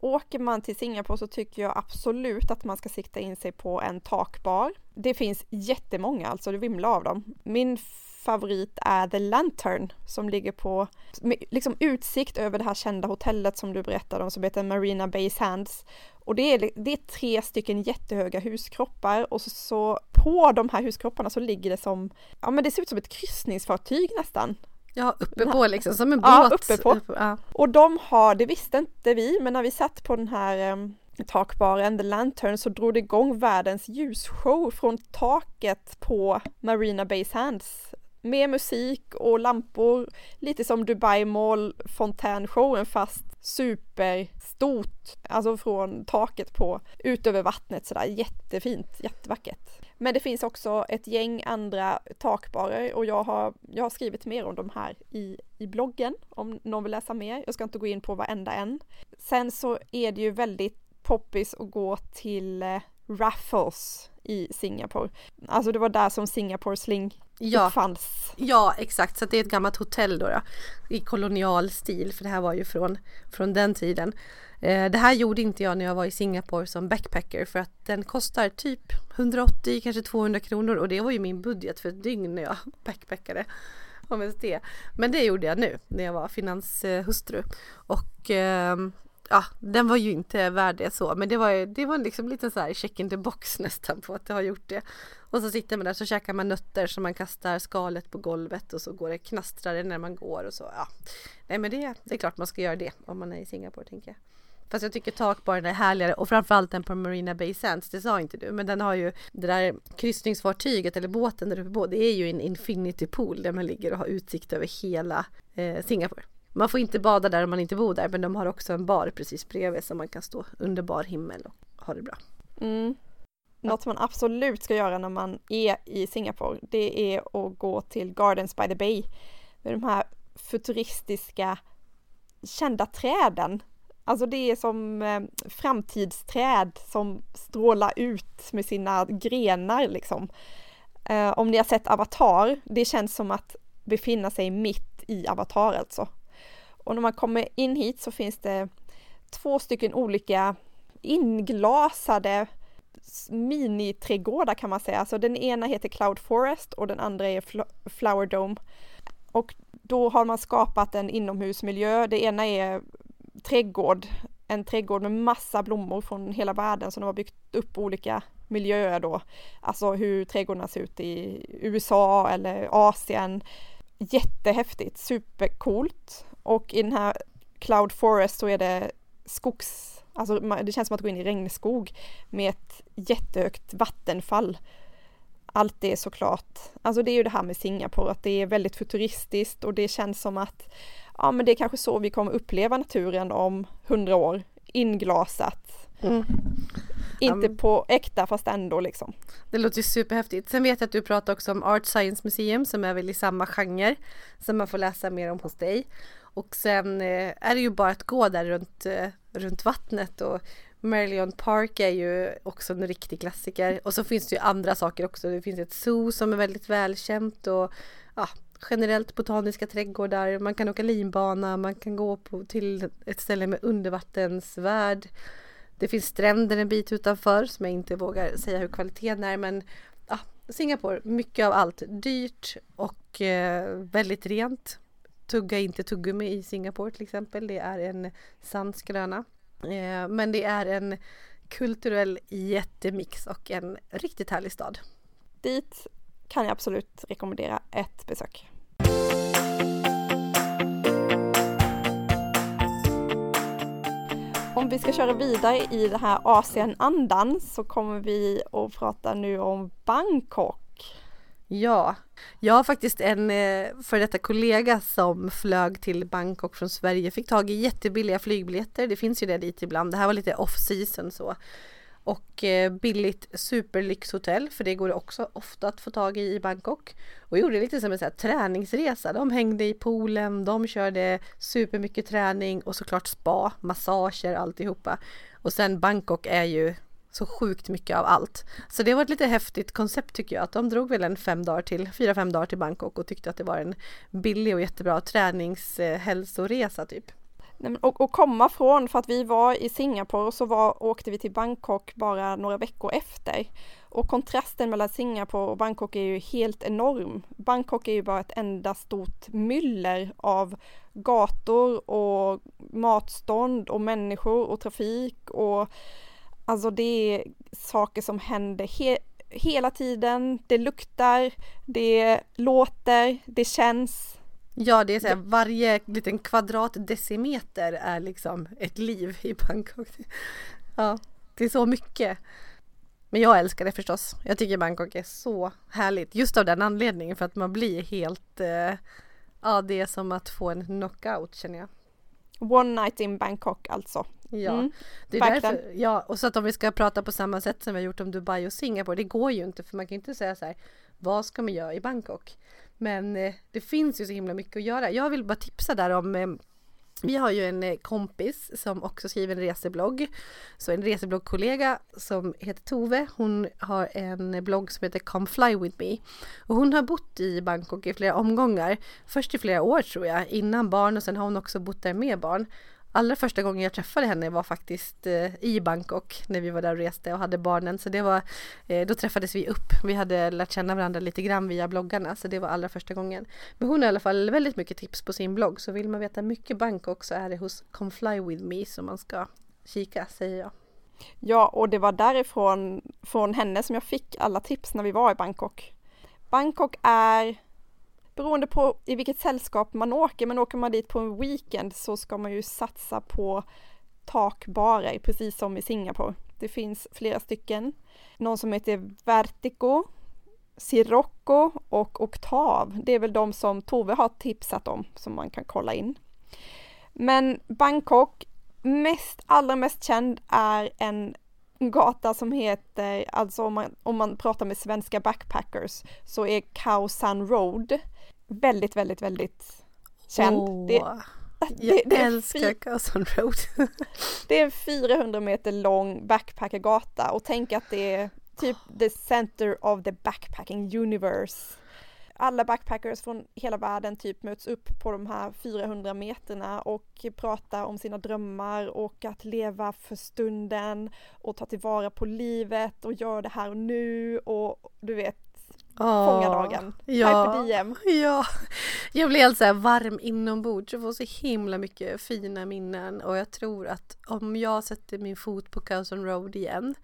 Åker man till Singapore så tycker jag absolut att man ska sikta in sig på en takbar. Det finns jättemånga, alltså det vimlar av dem. Min favorit är The Lantern som ligger på liksom utsikt över det här kända hotellet som du berättade om som heter Marina Bay Sands. Och det är, det är tre stycken jättehöga huskroppar och så, så på de här huskropparna så ligger det som, ja men det ser ut som ett kryssningsfartyg nästan. Ja, uppe på liksom, som en båt. Ja, uppe på. Ja. Och de har, det visste inte vi, men när vi satt på den här um, takbaren, The Lantern, så drog det igång världens ljusshow från taket på Marina Bay Sands. Med musik och lampor, lite som Dubai Mall fontänshowen fast superstort, alltså från taket på ut över vattnet sådär jättefint, jättevackert. Men det finns också ett gäng andra takbarer och jag har, jag har skrivit mer om de här i, i bloggen om någon vill läsa mer. Jag ska inte gå in på varenda en. Sen så är det ju väldigt poppis att gå till eh, Raffles i Singapore. Alltså det var där som Singapore Sling Ja, uppfanns. ja, exakt. Så det är ett gammalt hotell då, då i kolonial stil, för det här var ju från, från den tiden. Eh, det här gjorde inte jag när jag var i Singapore som backpacker för att den kostar typ 180, kanske 200 kronor och det var ju min budget för ett dygn när jag backpackade. Om ens det. Men det gjorde jag nu när jag var finanshustru. Och ehm, ja, den var ju inte värd det så, men det var, ju- det var liksom lite så här check in the box nästan på att jag har gjort det. Och så sitter man där så käkar man nötter som man kastar skalet på golvet och så går det knastrar det när man går och så ja. Nej men det, det är klart man ska göra det om man är i Singapore tänker jag. Fast jag tycker takbaren är härligare och framförallt den på Marina Bay Sands, det sa inte du, men den har ju det där kryssningsfartyget eller båten där uppe på, det är ju en infinity pool där man ligger och har utsikt över hela eh, Singapore. Man får inte bada där om man inte bor där, men de har också en bar precis bredvid så man kan stå under bar himmel och ha det bra. Mm. Något man absolut ska göra när man är i Singapore, det är att gå till Gardens by the Bay. Med de här futuristiska kända träden. Alltså det är som eh, framtidsträd som strålar ut med sina grenar liksom. Eh, om ni har sett Avatar, det känns som att befinna sig mitt i Avatar alltså. Och när man kommer in hit så finns det två stycken olika inglasade miniträdgårdar kan man säga. Alltså den ena heter Cloud Forest och den andra är Fl- Flower Dome. Och då har man skapat en inomhusmiljö. Det ena är trädgård, en trädgård med massa blommor från hela världen som de har byggt upp olika miljöer då. Alltså hur trädgårdarna ser ut i USA eller Asien. Jättehäftigt, supercoolt. Och i den här Cloud Forest så är det skogs, alltså det känns som att gå in i regnskog med ett jättehögt vattenfall. Allt det är såklart, alltså det är ju det här med Singapore, att det är väldigt futuristiskt och det känns som att ja men det är kanske så vi kommer uppleva naturen om hundra år, inglasat. Inte Mm. på äkta fast ändå liksom. Det låter ju superhäftigt. Sen vet jag att du pratar också om Art Science Museum som är väl i samma genre som man får läsa mer om hos dig. Och sen eh, är det ju bara att gå där runt, eh, runt vattnet och Merlion Park är ju också en riktig klassiker. Och så finns det ju andra saker också. Det finns ett zoo som är väldigt välkänt och ja, generellt botaniska trädgårdar, man kan åka linbana, man kan gå på, till ett ställe med undervattensvärld. Det finns stränder en bit utanför som jag inte vågar säga hur kvaliteten är men ja, Singapore, mycket av allt. Dyrt och eh, väldigt rent. Tugga inte tuggummi i Singapore till exempel. Det är en sandskröna. Eh, men det är en kulturell jättemix och en riktigt härlig stad. Dit kan jag absolut rekommendera ett besök. Om vi ska köra vidare i den här Asien-andan så kommer vi att prata nu om Bangkok. Ja, jag har faktiskt en eh, för detta kollega som flög till Bangkok från Sverige, fick tag i jättebilliga flygbiljetter. Det finns ju det dit ibland. Det här var lite off season så och eh, billigt superlyxhotell för det går det också ofta att få tag i i Bangkok. Och gjorde lite som en så här träningsresa. De hängde i poolen, de körde supermycket träning och såklart spa, massager, alltihopa. Och sen Bangkok är ju så sjukt mycket av allt. Så det var ett lite häftigt koncept tycker jag. Att de drog väl en fem dagar till, fyra, fem dagar till Bangkok och tyckte att det var en billig och jättebra träningshälsoresa typ. Och, och komma från, för att vi var i Singapore och så var, åkte vi till Bangkok bara några veckor efter. Och kontrasten mellan Singapore och Bangkok är ju helt enorm. Bangkok är ju bara ett enda stort myller av gator och matstånd och människor och trafik och alltså det är saker som händer he hela tiden. Det luktar, det låter, det känns. Ja, det är så här, varje liten kvadratdecimeter är liksom ett liv i Bangkok. Ja, det är så mycket. Men jag älskar det förstås. Jag tycker Bangkok är så härligt just av den anledningen för att man blir helt eh, Ja, det är som att få en knockout känner jag. One night in Bangkok alltså. Ja, mm, det är därför, ja, och så att om vi ska prata på samma sätt som vi har gjort om Dubai och Singapore, det går ju inte för man kan inte säga så här, vad ska man göra i Bangkok? Men eh, det finns ju så himla mycket att göra. Jag vill bara tipsa där om eh, vi har ju en eh, kompis som också skriver en reseblogg. Så en resebloggkollega som heter Tove. Hon har en blogg som heter Come Fly With Me. Och hon har bott i Bangkok i flera omgångar. Först i flera år tror jag, innan barn och sen har hon också bott där med barn allra första gången jag träffade henne var faktiskt eh, i Bangkok när vi var där och reste och hade barnen. Så det var, eh, då träffades vi upp. Vi hade lärt känna varandra lite grann via bloggarna så det var allra första gången. Men hon har i alla fall väldigt mycket tips på sin blogg så vill man veta mycket Bangkok så är det hos Come Fly With Me som man ska kika säger jag. Ja, och det var därifrån från henne som jag fick alla tips när vi var i Bangkok. Bangkok är beroende på i vilket sällskap man åker, men åker man dit på en weekend så ska man ju satsa på takbarer, precis som i Singapore. Det finns flera stycken. Någon som heter Vertigo, Sirocco och Oktav. Det är väl de som Tove har tipsat om som man kan kolla in. Men Bangkok, mest, allra mest känd är en gata som heter, alltså om man, om man pratar med svenska backpackers, så är Khao San Road väldigt, väldigt, väldigt känd. Oh, det, jag det, älskar Cousin Road. det är en 400 meter lång backpackergata och tänk att det är typ the center of the backpacking universe. Alla backpackers från hela världen typ möts upp på de här 400 meterna och pratar om sina drömmar och att leva för stunden och ta tillvara på livet och göra det här och nu och du vet Oh, Fångardagen, ja, diem. Ja, jag blir helt så varm inombords. Och får så himla mycket fina minnen och jag tror att om jag sätter min fot på Cousin Road igen,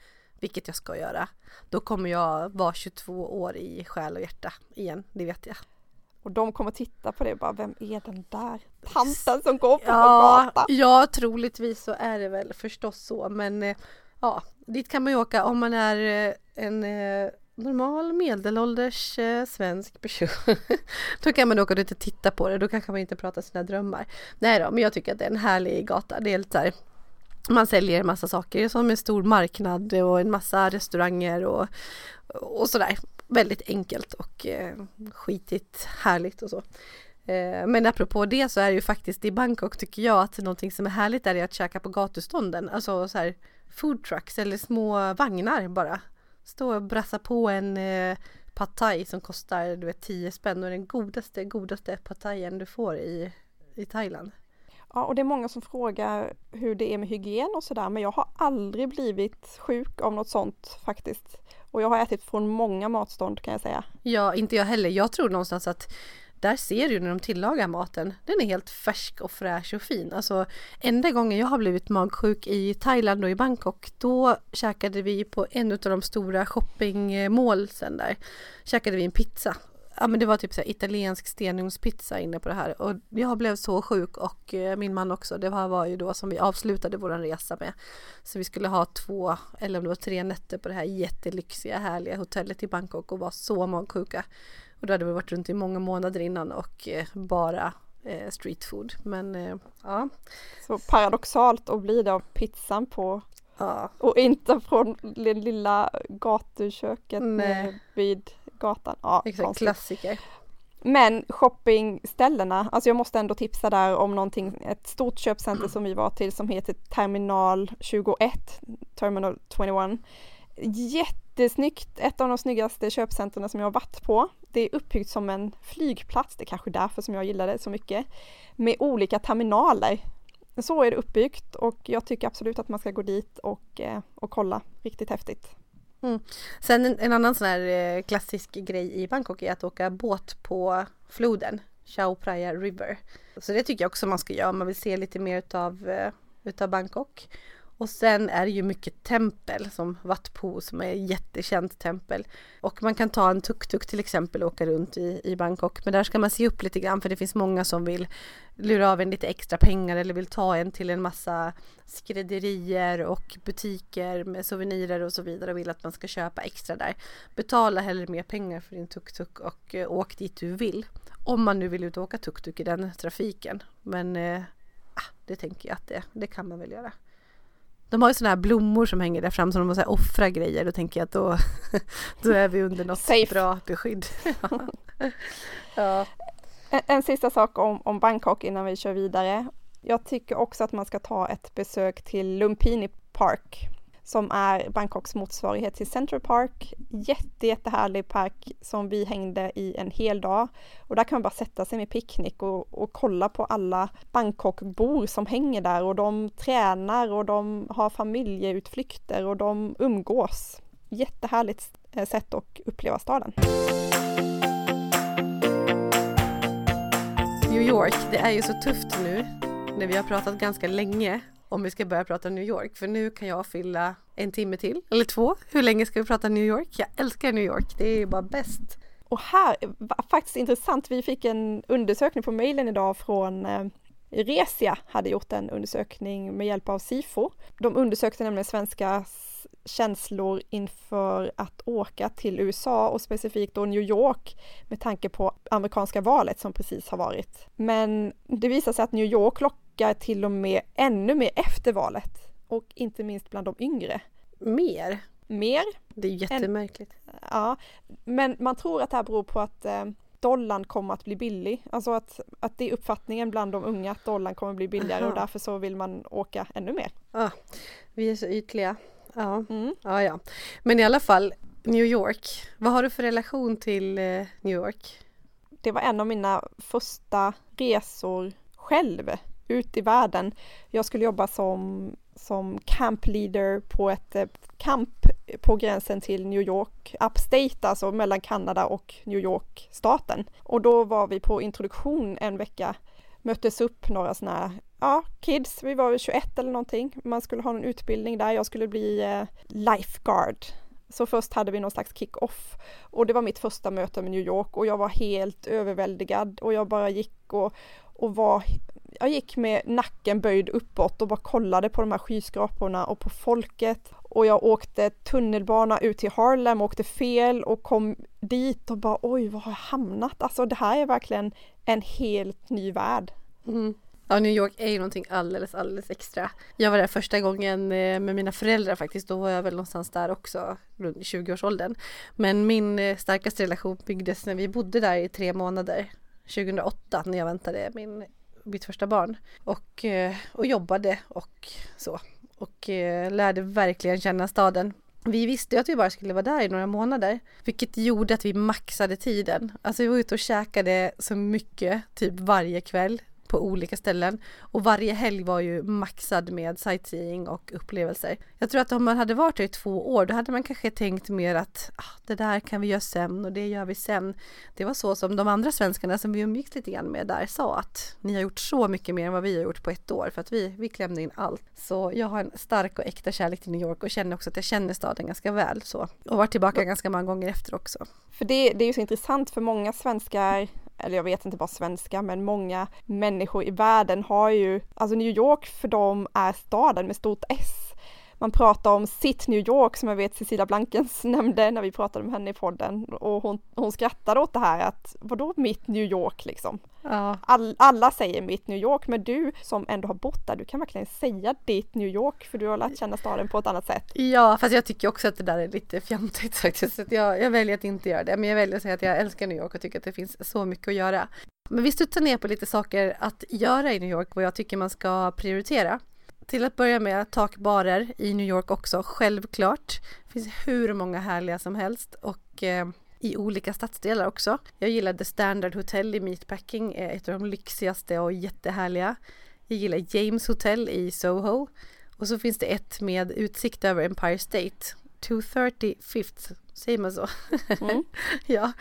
vilket jag ska göra, då kommer jag vara 22 år i själ och hjärta igen, det vet jag. Och de kommer titta på det och bara, vem är den där tanten som går på ja, gata? Ja, troligtvis så är det väl förstås så, men eh, ja, dit kan man ju åka om man är eh, en eh, normal medelålders eh, svensk person. då kan man åka dit och titta på det, då kanske man inte pratar sina drömmar. Nej då, men jag tycker att det är en härlig gata. Det är lite så här, man säljer en massa saker som en stor marknad och en massa restauranger och, och sådär. Väldigt enkelt och eh, skitigt härligt och så. Eh, men apropå det så är det ju faktiskt i Bangkok tycker jag att någonting som är härligt är att käka på gatustånden. Alltså så här food trucks eller små vagnar bara stå och brassa på en eh, pad thai som kostar du vet 10 spänn och den godaste, godaste pad thaien du får i, i Thailand. Ja, och det är många som frågar hur det är med hygien och sådär, men jag har aldrig blivit sjuk av något sånt faktiskt. Och jag har ätit från många matstånd kan jag säga. Ja, inte jag heller. Jag tror någonstans att där ser du när de tillagar maten, den är helt färsk och fräsch och fin. Alltså enda gången jag har blivit magsjuk i Thailand och i Bangkok, då käkade vi på en av de stora shoppingmålsen där, käkade vi en pizza. Ja men det var typ så här italiensk stenugnspizza inne på det här och jag blev så sjuk och eh, min man också. Det var, var ju då som vi avslutade vår resa med. Så vi skulle ha två eller om det var tre nätter på det här jättelyxiga härliga hotellet i Bangkok och var så magsjuka. Och då hade vi varit runt i många månader innan och eh, bara eh, street food. Men eh, ja. Så paradoxalt att bli det av pizzan på ja. och inte från det lilla gatuköket Nej. vid gatan. Ja, Exakt, konstigt. klassiker. Men shoppingställena, alltså jag måste ändå tipsa där om någonting, ett stort köpcenter som vi var till som heter Terminal 21, Terminal 21. Jättesnyggt, ett av de snyggaste köpcentren som jag har varit på. Det är uppbyggt som en flygplats, det är kanske därför som jag gillar det så mycket, med olika terminaler. Så är det uppbyggt och jag tycker absolut att man ska gå dit och, eh, och kolla, riktigt häftigt. Mm. Sen en, en annan sån här eh, klassisk grej i Bangkok är att åka båt på floden, Chao Phraya River. Så det tycker jag också man ska göra om man vill se lite mer utav, eh, utav Bangkok. Och sen är det ju mycket tempel som Wat Po som är ett jättekänt tempel. Och man kan ta en tuk-tuk till exempel och åka runt i, i Bangkok. Men där ska man se upp lite grann för det finns många som vill lura av en lite extra pengar eller vill ta en till en massa skrädderier och butiker med souvenirer och så vidare och vill att man ska köpa extra där. Betala hellre mer pengar för din tuk-tuk och eh, åk dit du vill. Om man nu vill ut och åka tuk-tuk i den trafiken. Men eh, ah, det tänker jag att det, det kan man väl göra. De har ju sådana här blommor som hänger där fram som de måste offra grejer. Då tänker jag att då, då är vi under något Safe. bra beskydd. ja. En, en sista sak om, om Bangkok innan vi kör vidare. Jag tycker också att man ska ta ett besök till Lumpini Park som är Bangkoks motsvarighet till Central Park. Jätte, jättehärlig park som vi hängde i en hel dag. Och där kan man bara sätta sig med picknick och, och kolla på alla Bangkokbor som hänger där och de tränar och de har familjeutflykter och de umgås. Jättehärligt eh, sätt att uppleva staden. New York, det är ju så tufft nu när vi har pratat ganska länge om vi ska börja prata New York. För nu kan jag fylla en timme till, eller två. Hur länge ska vi prata New York? Jag älskar New York, det är ju bara bäst. Och här var faktiskt intressant, vi fick en undersökning på mejlen idag från eh, Resia hade gjort en undersökning med hjälp av SIFO. De undersökte nämligen svenska känslor inför att åka till USA och specifikt då New York med tanke på amerikanska valet som precis har varit. Men det visar sig att New York lockar till och med ännu mer efter valet och inte minst bland de yngre. Mer? Mer? Det är jättemärkligt. Ja, men man tror att det här beror på att eh, dollarn kommer att bli billig. Alltså att, att det är uppfattningen bland de unga att dollarn kommer att bli billigare Aha. och därför så vill man åka ännu mer. Ah, vi är så ytliga. Ja. Mm. ja, ja. Men i alla fall, New York. Vad har du för relation till eh, New York? Det var en av mina första resor själv ut i världen. Jag skulle jobba som, som camp leader på ett eh, camp på gränsen till New York, Upstate, alltså mellan Kanada och New York-staten. Och då var vi på introduktion en vecka, möttes upp några sådana här, ja, kids, vi var väl 21 eller någonting. Man skulle ha en utbildning där, jag skulle bli eh, lifeguard. Så först hade vi någon slags kick-off och det var mitt första möte med New York och jag var helt överväldigad och jag bara gick och, och var jag gick med nacken böjd uppåt och bara kollade på de här skyskraporna och på folket. Och jag åkte tunnelbana ut till Harlem, åkte fel och kom dit och bara oj, var har jag hamnat? Alltså det här är verkligen en helt ny värld. Mm. Ja, New York är ju någonting alldeles, alldeles extra. Jag var där första gången eh, med mina föräldrar faktiskt. Då var jag väl någonstans där också, runt 20-årsåldern. Men min eh, starkaste relation byggdes när vi bodde där i tre månader. 2008 när jag väntade min, mitt första barn. Och, eh, och jobbade och så. Och eh, lärde verkligen känna staden. vi visste ju att vi bara skulle vara där i några månader, vilket gjorde att vi maxade tiden. Alltså vi var ute och käkade så mycket, typ varje kväll på olika ställen och varje helg var ju maxad med sightseeing och upplevelser. Jag tror att om man hade varit där i två år då hade man kanske tänkt mer att ah, det där kan vi göra sen och det gör vi sen. Det var så som de andra svenskarna som vi umgicks lite grann med där sa att ni har gjort så mycket mer än vad vi har gjort på ett år för att vi, vi klämde in allt. Så jag har en stark och äkta kärlek till New York och känner också att jag känner staden ganska väl så och varit tillbaka ganska många gånger efter också. För det, det är ju så intressant för många svenskar eller jag vet inte bara svenska, men många människor i världen har ju, alltså New York för dem är staden med stort S. Man pratar om sitt New York som jag vet Cecilia Blankens nämnde när vi pratade med henne i podden och hon, hon skrattade åt det här att vadå mitt New York liksom? Ja. All, alla säger mitt New York men du som ändå har bott där, du kan verkligen säga ditt New York för du har lärt känna staden på ett annat sätt. Ja, fast jag tycker också att det där är lite fjantigt faktiskt. Så jag, jag väljer att inte göra det, men jag väljer att säga att jag älskar New York och tycker att det finns så mycket att göra. Men vi studsar ner på lite saker att göra i New York, vad jag tycker man ska prioritera. Till att börja med takbarer i New York också, självklart. Det finns hur många härliga som helst och eh, i olika stadsdelar också. Jag gillar The Standard Hotel i Meatpacking, ett av de lyxigaste och jättehärliga. Jag gillar James Hotel i Soho. Och så finns det ett med utsikt över Empire State. 230 Fifth, säger man så? Mm. ja,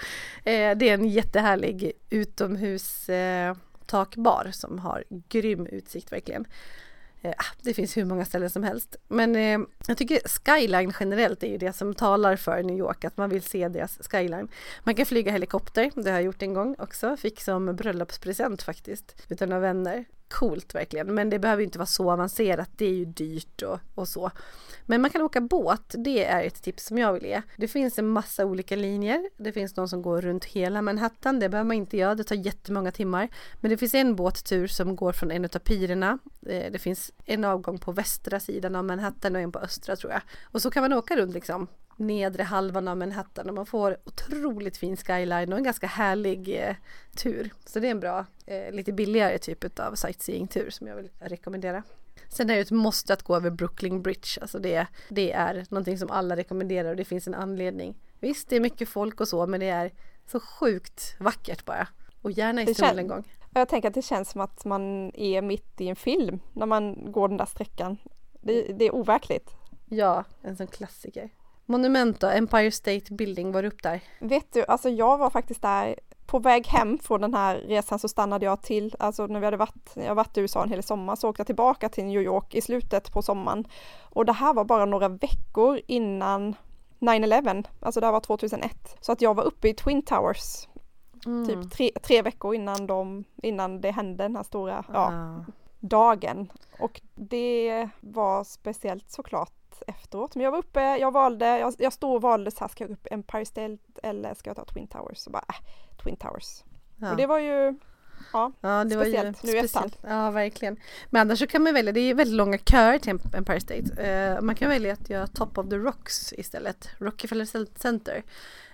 eh, det är en jättehärlig utomhus eh, takbar som har grym utsikt verkligen. Eh, ah, det finns hur många ställen som helst. Men eh, jag tycker skyline generellt är ju det som talar för New York, att man vill se deras skyline. Man kan flyga helikopter, det har jag gjort en gång också, fick som bröllopspresent faktiskt, utan några vänner coolt verkligen. Men det behöver inte vara så avancerat, det är ju dyrt och, och så. Men man kan åka båt, det är ett tips som jag vill ge. Det finns en massa olika linjer. Det finns någon som går runt hela Manhattan, det behöver man inte göra, det tar jättemånga timmar. Men det finns en båttur som går från en av pirerna. Eh, det finns en avgång på västra sidan av Manhattan och en på östra tror jag. Och så kan man åka runt liksom nedre halvan av Manhattan och man får otroligt fin skyline och en ganska härlig eh, tur. Så det är en bra, eh, lite billigare typ av sightseeing-tur som jag vill rekommendera. Sen är det ett måste att gå över Brooklyn Bridge, alltså det, det är någonting som alla rekommenderar och det finns en anledning. Visst, det är mycket folk och så, men det är så sjukt vackert bara. Och gärna i sol en gång. Jag tänker att det känns som att man är mitt i en film när man går den där sträckan. Det, det är overkligt. Ja, en sån klassiker. Monument då, Empire State Building, var du upp där? Vet du, alltså jag var faktiskt där på väg hem från den här resan så stannade jag till, alltså när vi hade varit, jag varit i USA en hel sommar så åkte jag tillbaka till New York i slutet på sommaren. Och det här var bara några veckor innan 9-11, alltså det här var 2001. Så att jag var uppe i Twin Towers mm. typ tre, tre veckor innan, de, innan det hände den här stora ja, ah. dagen. Och det var speciellt såklart efteråt. Men jag var uppe, jag valde, jag, jag stod och valde så här, ska jag upp Empire State eller ska jag ta Twin Towers? Så bara, äh, Twin Towers. Ja. Och det var ju Ja, ja det speciellt var ju nu speciellt. Ja, verkligen. Men annars så kan man välja, det är väldigt långa köer till Empire State. Uh, man kan välja att göra Top of the Rocks istället, Rockefeller Center.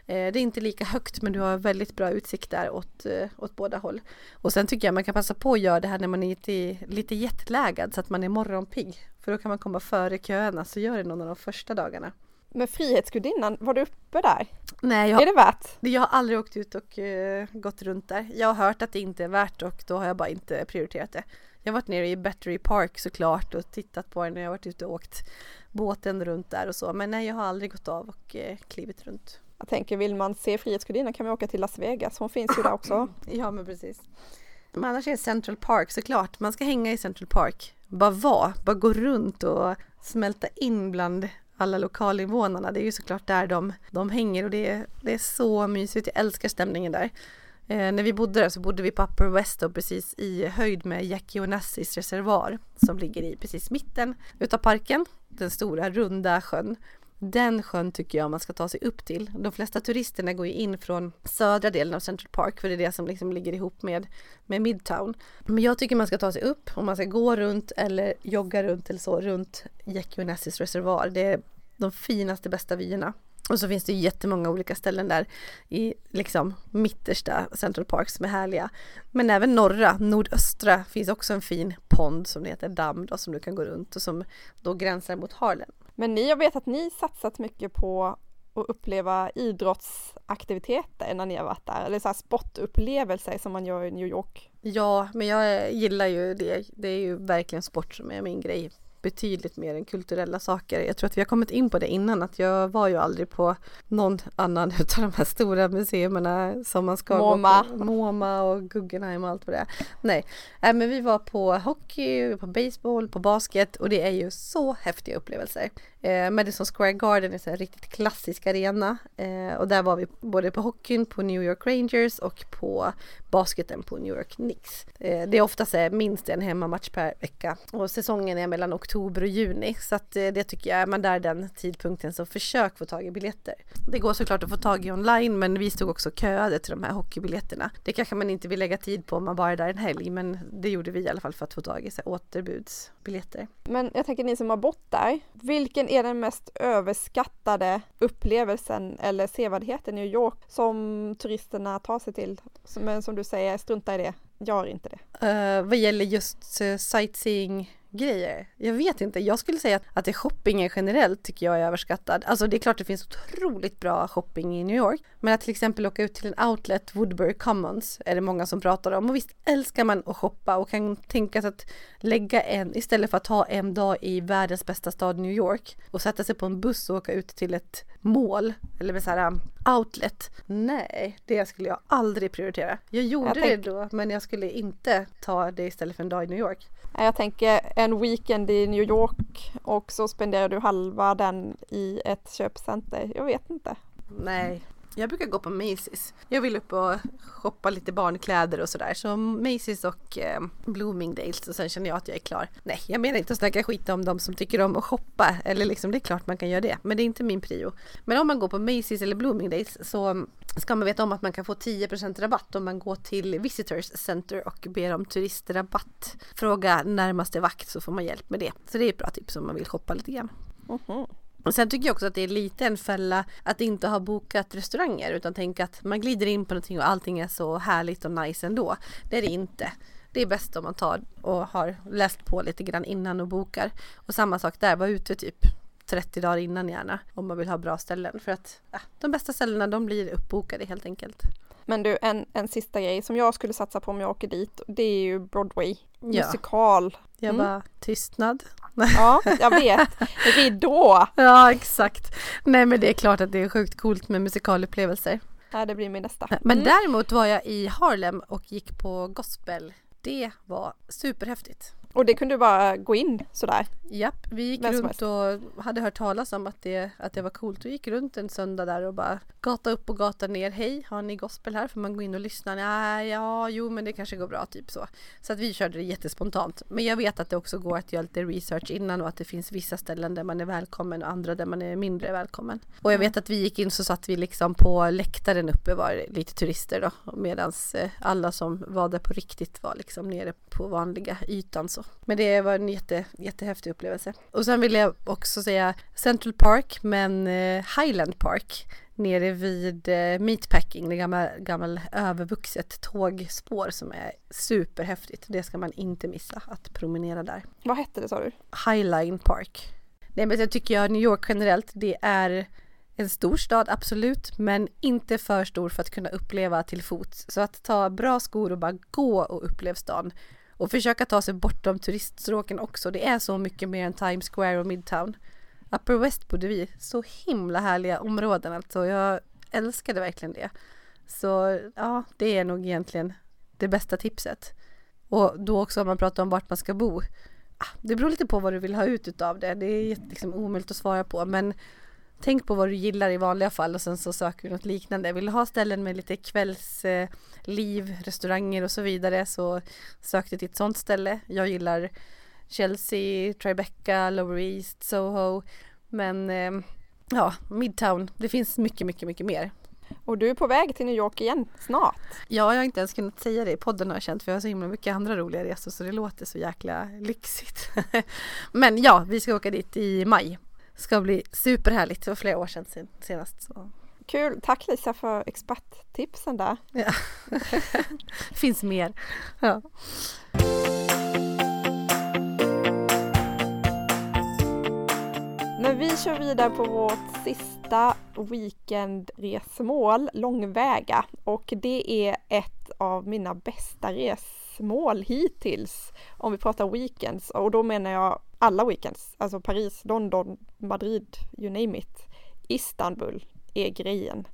Eh, det är inte lika högt men du har väldigt bra utsikt där åt, eh, åt båda håll. Och sen tycker jag man kan passa på att göra det här när man är lite, lite jetlaggad så att man är morgonpigg. För då kan man komma före köerna så gör det någon av de första dagarna. Men Frihetsgudinnan, var du uppe där? Nej, jag, är det värt? Jag har aldrig åkt ut och uh, gått runt där. Jag har hört att det inte är värt och då har jag bara inte prioriterat det. Jag har varit nere i Battery Park såklart och tittat på den när jag varit ute och åkt båten runt där och så. Men nej, jag har aldrig gått av och uh, klivit runt. Jag tänker, vill man se Frihetsgudinnan kan man åka till Las Vegas, hon finns ju där också. ja, men precis. Men annars är Central Park såklart, man ska hänga i Central Park. Bara vara, bara gå runt och smälta in bland alla lokalinvånarna. Det är ju såklart där de, de hänger och det är, det är så mysigt. Jag älskar stämningen där. Eh, när vi bodde där så bodde vi på Upper West och precis i höjd med Jackie Onassis reservoar som ligger i precis mitten utav parken. Den stora runda sjön. Den sjön tycker jag man ska ta sig upp till. De flesta turisterna går ju in från södra delen av Central Park för det är det som liksom ligger ihop med, med Midtown. Men jag tycker man ska ta sig upp och man ska gå runt eller jogga runt eller så runt Jackie reservoar. Det är de finaste bästa vyerna. Och så finns det jättemånga olika ställen där i liksom mittersta Central Park som är härliga. Men även norra, nordöstra finns också en fin pond som heter damm då, som du kan gå runt och som då gränsar mot Harlem. Men ni, jag vet att ni satsat mycket på att uppleva idrottsaktiviteter när ni har varit där, eller så här sportupplevelser som man gör i New York. Ja, men jag gillar ju det. Det är ju verkligen sport som är min grej betydligt mer än kulturella saker. Jag tror att vi har kommit in på det innan att jag var ju aldrig på någon annan utav de här stora museerna som man ska MoMA. gå på. MoMA och Guggenheim och allt vad det är. Nej, äh, men vi var på hockey, på baseball, på basket och det är ju så häftiga upplevelser. Eh, Madison Square Garden är en riktigt klassisk arena eh, och där var vi både på hockeyn på New York Rangers och på basketen på New York Knicks. Eh, det är oftast minst en hemmamatch per vecka och säsongen är mellan oktober och juni så att eh, det tycker jag, är man där den tidpunkten så försök få tag i biljetter. Det går såklart att få tag i online men vi stod också köade till de här hockeybiljetterna. Det kanske man inte vill lägga tid på om man bara är där en helg men det gjorde vi i alla fall för att få tag i så här, återbudsbiljetter. Men jag tänker ni som har bott där, vilken är den mest överskattade upplevelsen eller sevärdheten i New York som turisterna tar sig till? Men som du säger, strunta i det, gör inte det. Uh, vad gäller just uh, sightseeing grejer. Jag vet inte, jag skulle säga att, shoppingen generellt tycker jag är överskattad. Alltså det är klart det finns otroligt bra shopping i New York. Men att till exempel åka ut till en outlet, Woodbury Commons, är det många som pratar om. Och visst älskar man att shoppa och kan tänka sig att lägga en, istället för att ha en dag i världens bästa stad New York och sätta sig på en buss och åka ut till ett mål eller med så här um, outlet. Nej, det skulle jag aldrig prioritera. Jag gjorde jag det då, men jag skulle inte ta det istället för en dag i New York. Eh, jag tänker en weekend i New York och så spenderar du halva den i ett köpcenter. Jag vet inte. Nej, jag brukar gå på Macy's. Jag vill upp och shoppa lite barnkläder och sådär. Så Macy's och eh, Bloomingdales och sen känner jag att jag är klar. Nej, jag menar inte att snacka skit om de som tycker om att shoppa. Eller liksom, det är klart man kan göra det. Men det är inte min prio. Men om man går på Macy's eller Bloomingdales så ska man veta om att man kan få 10% rabatt om man går till Visitors Center och ber om turistrabatt. Fråga närmaste vakt så får man hjälp med det. Så det är ett bra tips om man vill shoppa lite grann. Mm -hmm. Och sen tycker jag också att det är lite en fälla att inte ha bokat restauranger utan tänka att man glider in på någonting och allting är så härligt och nice ändå. Det är det inte. Det är bäst om man tar och har läst på lite grann innan och bokar. Och samma sak där, var ute typ 30 dagar innan gärna om man vill ha bra ställen för att ja, de bästa ställena de blir uppbokade helt enkelt. Men du, en, en sista grej som jag skulle satsa på om jag åker dit, det är ju Broadway, ja. musikal. Jag mm. bara, tystnad. Ja, jag vet. Ridå! ja, exakt. Nej, men det är klart att det är sjukt coolt med musikalupplevelser. Ja, det blir min nästa. Men mm. däremot var jag i Harlem och gick på gospel. Det var superhäftigt. Och det kunde bara gå in sådär? Japp, vi gick runt och hade hört talas om att det, att det var coolt. Vi gick runt en söndag där och bara gata upp och gata ner. Hej, har ni gospel här? Får man gå in och lyssna? Nej, ja, jo, men det kanske går bra, typ så. Så att vi körde det jättespontant. Men jag vet att det också går att göra lite research innan och att det finns vissa ställen där man är välkommen och andra där man är mindre välkommen. Och jag vet att vi gick in så satt vi liksom på läktaren uppe var lite turister då medan eh, alla som var där på riktigt var liksom nere på vanliga ytan så. Men det var en jätte, jättehäftig upplevelse. Och sen vill jag också säga Central Park men eh, Highland Park nere vid eh, Meatpacking, det gamla, gamla övervuxet tågspår som är superhäftigt. Det ska man inte missa att promenera där. Vad hette det sa du? Highline Park. Nej men jag tycker jag New York generellt, det är en stor stad, absolut, men inte för stor för att kunna uppleva till fots. Så att ta bra skor och bara gå och uppleva stan och försöka ta sig bortom turiststråken också. Det är så mycket mer än Times Square och Midtown. Upper West bodde vi, så himla härliga områden alltså. Jag älskade verkligen det. Så ja, det är nog egentligen det bästa tipset. Och då också om man pratar om vart man ska bo. Ah, det beror lite på vad du vill ha ut utav det. Det är liksom omöjligt att svara på men Tänk på vad du gillar i vanliga fall och sen så söker du något liknande. Vill du ha ställen med lite kvällsliv, restauranger och så vidare så sök dig till ett sånt ställe. Jag gillar Chelsea, Tribeca, Lower East, Soho. Men eh, ja, Midtown, det finns mycket, mycket, mycket mer. Och du är på väg till New York igen snart. Ja, jag har inte ens kunnat säga det i podden har jag känt för jag har så himla mycket andra roliga resor så det låter så jäkla lyxigt. Men ja, vi ska åka dit i maj ska bli superhärligt. Det var flera år sedan senast. Så. Kul! Tack Lisa för experttipsen där. Ja. finns mer. Ja. Men vi kör vidare på vårt sista weekendresmål, långväga. Och det är ett av mina bästa resmål hittills. Om vi pratar weekends och då menar jag alla weekends. Alltså Paris, London, Madrid, you name it. Istanbul är grejen.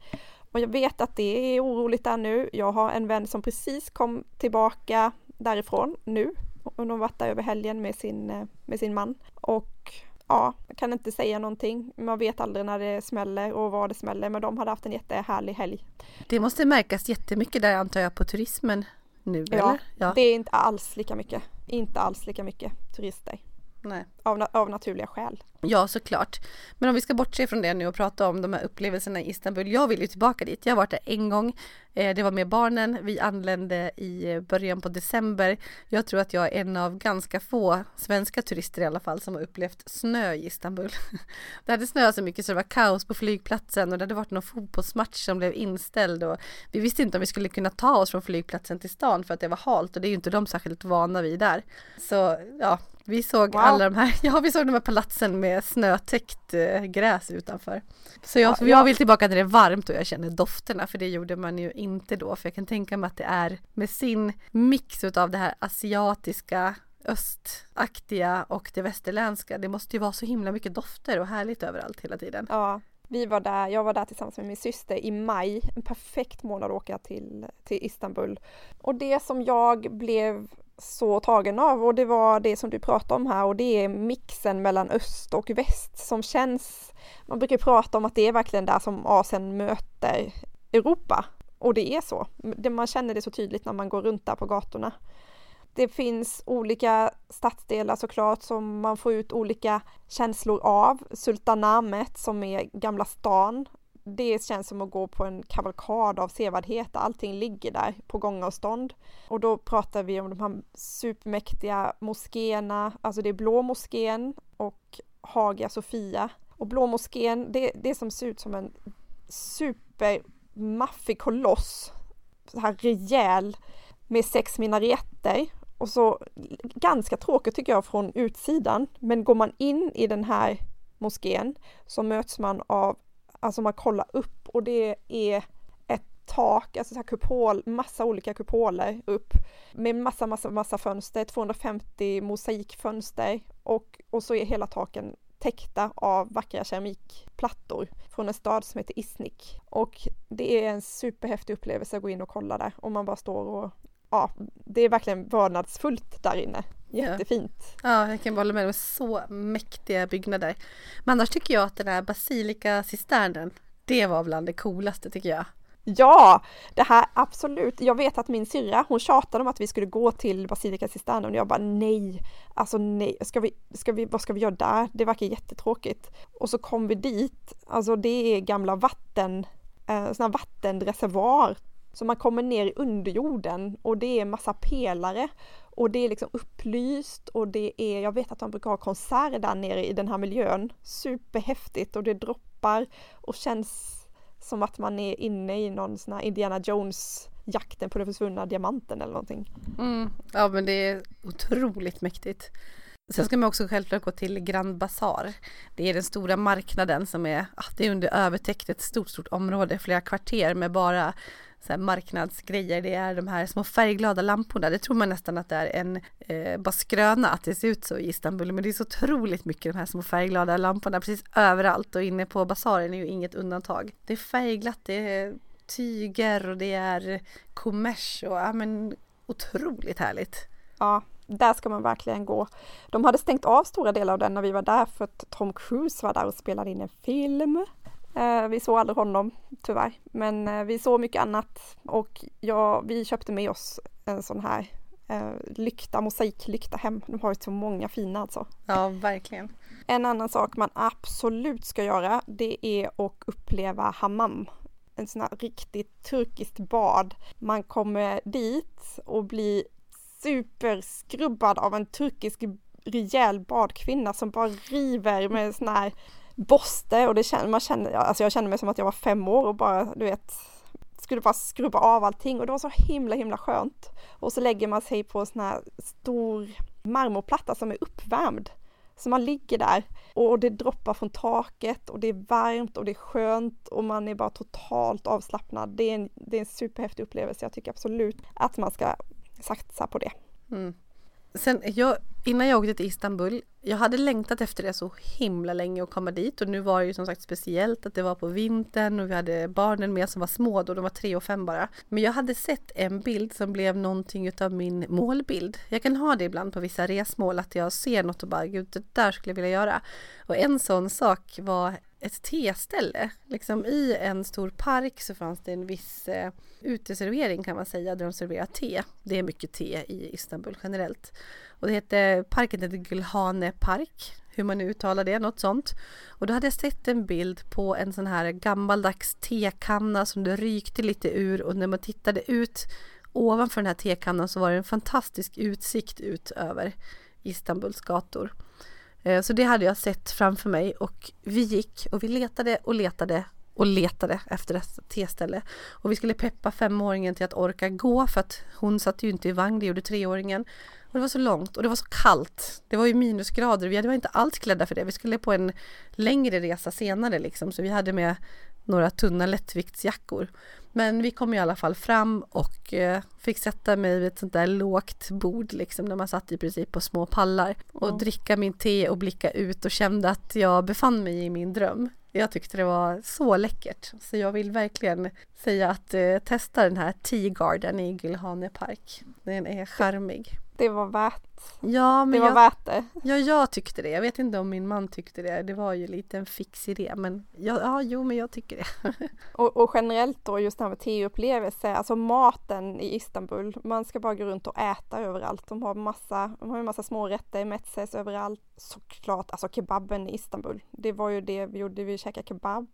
Och jag vet att det är oroligt där nu. Jag har en vän som precis kom tillbaka därifrån nu. Hon har varit där över helgen med sin, eh, med sin man. Och ja, jag kan inte säga någonting. Man vet aldrig när det smäller och var det smäller, men de hade haft en jättehärlig helg. Det måste märkas jättemycket där antar jag på turismen nu, ja, eller? Ja, det är inte alls lika mycket. Inte alls lika mycket turister. Nej. Av, av naturliga skäl. Ja, såklart. Men om vi ska bortse från det nu och prata om de här upplevelserna i Istanbul. Jag vill ju tillbaka dit. Jag har varit där en gång. Eh, det var med barnen. Vi anlände i eh, början på december. Jag tror att jag är en av ganska få svenska turister i alla fall som har upplevt snö i Istanbul. Det hade snöat så mycket så det var kaos på flygplatsen och det hade varit någon fotbollsmatch som blev inställd och vi visste inte om vi skulle kunna ta oss från flygplatsen till stan för att det var halt och det är ju inte de särskilt vana vid där. Så ja, vi såg wow. alla de här, ja vi såg de här palatsen med snötäckt eh, gräs utanför. Så jag, ja, jag vill tillbaka när det är varmt och jag känner dofterna för det gjorde man ju inte då. För jag kan tänka mig att det är med sin mix av det här asiatiska östaktiga och det västerländska. Det måste ju vara så himla mycket dofter och härligt överallt hela tiden. Ja, vi var där, jag var där tillsammans med min syster i maj, en perfekt månad att åka till, till Istanbul. Och det som jag blev så tagen av och det var det som du pratade om här och det är mixen mellan öst och väst som känns, man brukar prata om att det är verkligen där som Asien möter Europa och det är så. Man känner det så tydligt när man går runt där på gatorna. Det finns olika stadsdelar såklart som man får ut olika känslor av. Sultanamet som är Gamla stan det känns som att gå på en kavalkad av sevärdhet. Allting ligger där på gångavstånd. Och då pratar vi om de här supermäktiga moskéerna, alltså det är Blå moskén och Hagia Sofia. Och Blå moskén, det, det som ser ut som en supermaffig koloss, så här rejäl, med sex minareter. Och så ganska tråkigt tycker jag från utsidan, men går man in i den här moskén så möts man av alltså man kollar upp och det är ett tak, alltså så här kupol, massa olika kupoler upp med massa, massa, massa fönster, 250 mosaikfönster och, och så är hela taken täckta av vackra keramikplattor från en stad som heter Isnik. Och det är en superhäftig upplevelse att gå in och kolla där och man bara står och ja, det är verkligen vördnadsfullt där inne. Jättefint. Ja, jag kan bara hålla med om så mäktiga byggnader. Men annars tycker jag att den här basilika-cisternen, det var bland det coolaste tycker jag. Ja, det här absolut. Jag vet att min syrra, hon tjatade om att vi skulle gå till Basilika Cisternen och jag bara nej, alltså nej, ska vi, ska vi, vad ska vi göra där? Det verkar jättetråkigt. Och så kom vi dit, alltså det är gamla vatten, eh, sådana vattenreservoar så man kommer ner i underjorden och det är massa pelare och det är liksom upplyst och det är, jag vet att de brukar ha konserter där nere i den här miljön. Superhäftigt och det droppar och känns som att man är inne i någon sån här Indiana Jones jakten på den försvunna diamanten eller någonting. Mm. Ja men det är otroligt mäktigt. Sen ska man också självklart gå till Grand Bazaar. Det är den stora marknaden som är, ah, det är under övertäckt ett stort, stort område, flera kvarter med bara så marknadsgrejer. Det är de här små färgglada lamporna. Det tror man nästan att det är en eh, bara skröna att det ser ut så i Istanbul. Men det är så otroligt mycket de här små färgglada lamporna precis överallt och inne på basaren är ju inget undantag. Det är färgglatt, det är tyger och det är kommers och ja men otroligt härligt. Ja, där ska man verkligen gå. De hade stängt av stora delar av den när vi var där för att Tom Cruise var där och spelade in en film. Eh, vi såg aldrig honom tyvärr, men eh, vi såg mycket annat och ja, vi köpte med oss en sån här eh, lykta, mosaiklykta hem. De har ju så många fina alltså. Ja, verkligen. En annan sak man absolut ska göra, det är att uppleva hammam. En sån här riktigt turkiskt bad. Man kommer dit och blir superskrubbad av en turkisk rejäl badkvinna som bara river med sån här borste och det känner, man känner, alltså jag kände mig som att jag var fem år och bara du vet skulle bara skrubba av allting och det var så himla himla skönt. Och så lägger man sig på en sån här stor marmorplatta som är uppvärmd. Så man ligger där och det droppar från taket och det är varmt och det är skönt och man är bara totalt avslappnad. Det är en, det är en superhäftig upplevelse. Jag tycker absolut att man ska satsa på det. Mm. Sen, jag, innan jag åkte till Istanbul, jag hade längtat efter det så himla länge att komma dit och nu var det ju som sagt speciellt att det var på vintern och vi hade barnen med som var små då, de var tre och fem bara. Men jag hade sett en bild som blev någonting utav min målbild. Jag kan ha det ibland på vissa resmål att jag ser något och bara gud det där skulle jag vilja göra. Och en sån sak var ett teställe. Liksom I en stor park så fanns det en viss eh, uteservering kan man säga där de serverar te. Det är mycket te i Istanbul generellt. Och det heter, parken heter Gulhane Park, hur man nu uttalar det, något sånt. Och då hade jag sett en bild på en sån här gammaldags tekanna som det rykte lite ur och när man tittade ut ovanför den här tekannan så var det en fantastisk utsikt ut över Istanbuls gator. Eh, så det hade jag sett framför mig och vi gick och vi letade och letade och letade efter ett teställe. Och vi skulle peppa femåringen till att orka gå för att hon satt ju inte i vagn, det gjorde treåringen. Och det var så långt och det var så kallt. Det var ju minusgrader vi var inte alls klädda för det. Vi skulle på en längre resa senare liksom så vi hade med några tunna lättviktsjackor. Men vi kom i alla fall fram och eh, fick sätta mig vid ett sånt där lågt bord liksom där man satt i princip på små pallar och mm. dricka min te och blicka ut och kände att jag befann mig i min dröm. Jag tyckte det var så läckert så jag vill verkligen säga att eh, testa den här Tea Garden i Gylhane Park. Den är charmig. Det var värt Ja, men det var jag, värt det. Ja, jag tyckte det. Jag vet inte om min man tyckte det. Det var ju lite en fix idé, men ja, ja jo, men jag tycker det. och, och, generellt då just det här med teupplevelse, alltså maten i Istanbul. Man ska bara gå runt och äta överallt. De har massa, de har en massa små rätter, metses överallt. Såklart, alltså kebaben i Istanbul. Det var ju det vi gjorde, vi käkade kebab.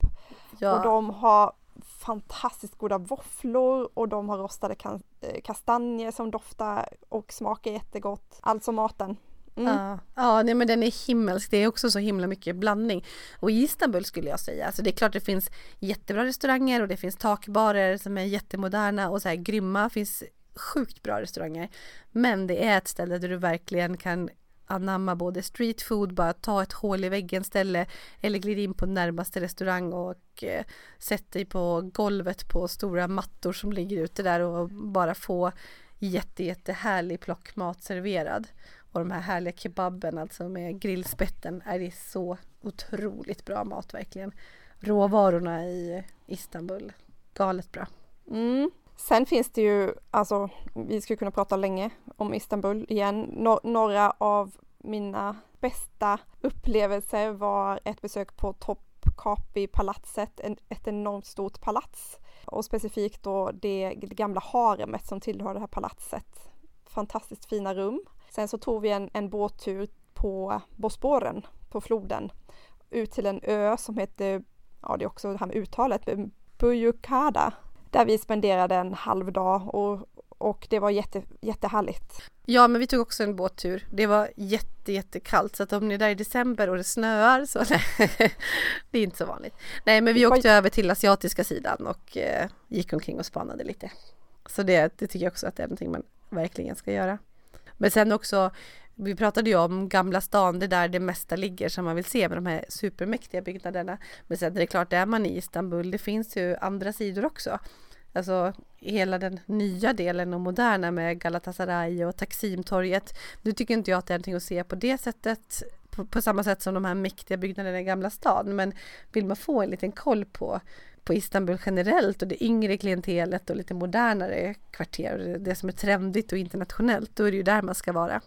Ja. Och de har fantastiskt goda våfflor och de har rostade eh, kastanjer som doftar och smakar jättegott. Alltså maten. Mm. Ja, ja nej, men den är himmelsk. Det är också så himla mycket blandning. Och i Istanbul skulle jag säga, alltså det är klart det finns jättebra restauranger och det finns takbarer som är jättemoderna och så här grymma. Det finns sjukt bra restauranger. Men det är ett ställe där du verkligen kan anamma både street food, bara ta ett hål i väggen ställe eller glida in på närmaste restaurang och eh, sätt dig på golvet på stora mattor som ligger ute där och bara få jätte, jättehärlig plockmat serverad. Och de här härliga kebaben alltså med grillspetten är det så otroligt bra mat verkligen. Råvarorna i Istanbul, galet bra. Mm. Sen finns det ju, alltså vi skulle kunna prata länge om Istanbul igen. No några av mina bästa upplevelser var ett besök på Topkapi-palatset, ett enormt stort palats. Och specifikt då det gamla haremet som tillhör det här palatset. Fantastiskt fina rum. Sen så tog vi en, en båttur på Bosporen, på floden, ut till en ö som heter, ja det är också det här med uttalet, Bujukada där vi spenderade en halv dag och, och det var jätte, jättehärligt. Ja, men vi tog också en båttur. Det var jätte, jättekallt så att om ni är där i december och det snöar så nej, det är inte så vanligt. Nej, men vi åkte över till asiatiska sidan och eh, gick omkring och spanade lite. Så det, det tycker jag också att det är någonting man verkligen ska göra. Men sen också, vi pratade ju om Gamla stan, det är där det mesta ligger som man vill se med de här supermäktiga byggnaderna. Men sen är det klart, är man i Istanbul, det finns ju andra sidor också. Alltså hela den nya delen och moderna med Galatasaray och Taksimtorget. Nu tycker inte jag att det är någonting att se på det sättet på, på, samma sätt som de här mäktiga byggnaderna i Gamla stan. Men vill man få en liten koll på, på Istanbul generellt och det yngre klientelet och lite modernare kvarter, det som är trendigt och internationellt, då är det ju där man ska vara.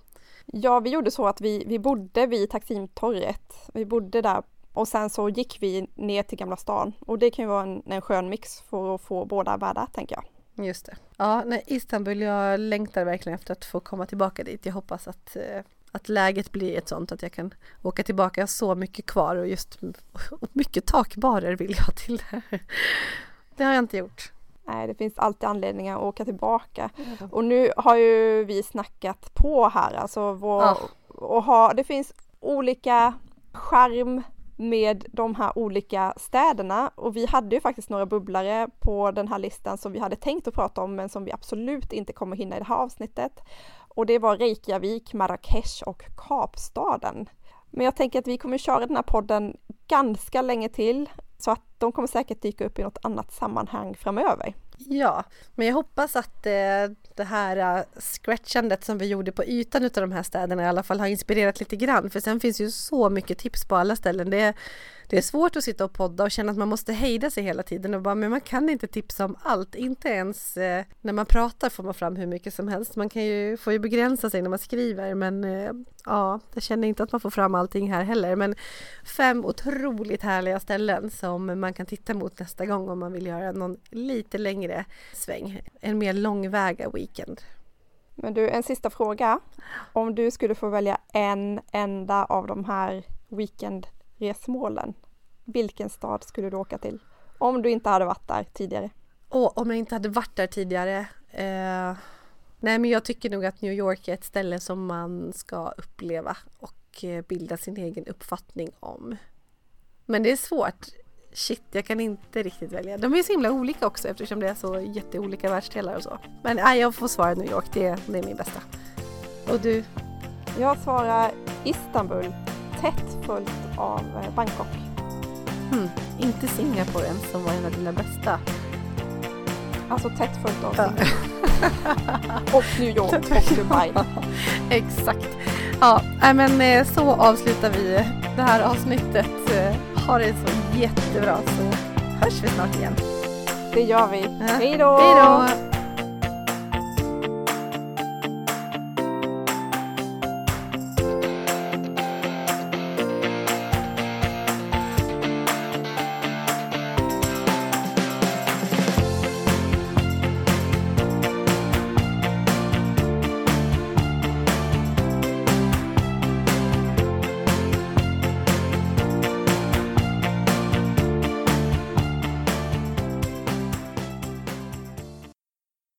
Ja, vi gjorde så att vi, vi bodde vid Taksimtorget. Vi bodde där och sen så gick vi ner till Gamla stan och det kan ju vara en, en skön mix för att få båda världar tänker jag. Just det. Ja, nej, Istanbul, jag längtar verkligen efter att få komma tillbaka dit. Jag hoppas att, eh, att läget blir ett sånt att jag kan åka tillbaka. Jag har så mycket kvar och just och mycket takbarer vill jag till. Det har jag inte gjort. Nej, det finns alltid anledningar att åka tillbaka. Mm. Och nu har ju vi snackat på här, alltså vår, ja. och ha, det finns olika charm med de här olika städerna och vi hade ju faktiskt några bubblare på den här listan som vi hade tänkt att prata om men som vi absolut inte kommer hinna i det här avsnittet. Och det var Reykjavik, Marrakesh och Kapstaden. Men jag tänker att vi kommer köra den här podden ganska länge till så att de kommer säkert dyka upp i något annat sammanhang framöver. Ja, men jag hoppas att eh, det här uh, scratchandet som vi gjorde på ytan utav de här städerna i alla fall har inspirerat lite grann. För sen finns ju så mycket tips på alla ställen. Det, det är svårt att sitta och podda och känna att man måste hejda sig hela tiden och bara, men man kan inte tipsa om allt. Inte ens eh, när man pratar får man fram hur mycket som helst. Man kan ju, får ju begränsa sig när man skriver, men eh, ja, jag känner inte att man får fram allting här heller. Men fem otroligt härliga ställen som man kan titta mot nästa gång om man vill göra någon lite längre sväng. En mer långväga weekend. Men du, en sista fråga. Om du skulle få välja en enda av de här weekendresmålen, vilken stad skulle du åka till? Om du inte hade varit där tidigare. Och om jag inte hade varit där tidigare? Eh, nej, men jag tycker nog att New York är ett ställe som man ska uppleva och eh, bilda sin egen uppfattning om. Men det är svårt. Shit, jag kan inte riktigt välja. De är så himla olika också eftersom det är så jätteolika världsdelar och så. Men nej, jag får svara New York, det, det är min bästa. Och du? Jag svarar Istanbul, tätt följt av eh, Bangkok. Hmm, inte Singapore ens som var en av dina bästa. Alltså tätt följt av Singapore. och New York och Dubai. Exakt. Ja, men eh, så avslutar vi det här avsnittet. Eh, ha det så jättebra så hörs vi snart igen. Det gör vi. Hej då! Hej då!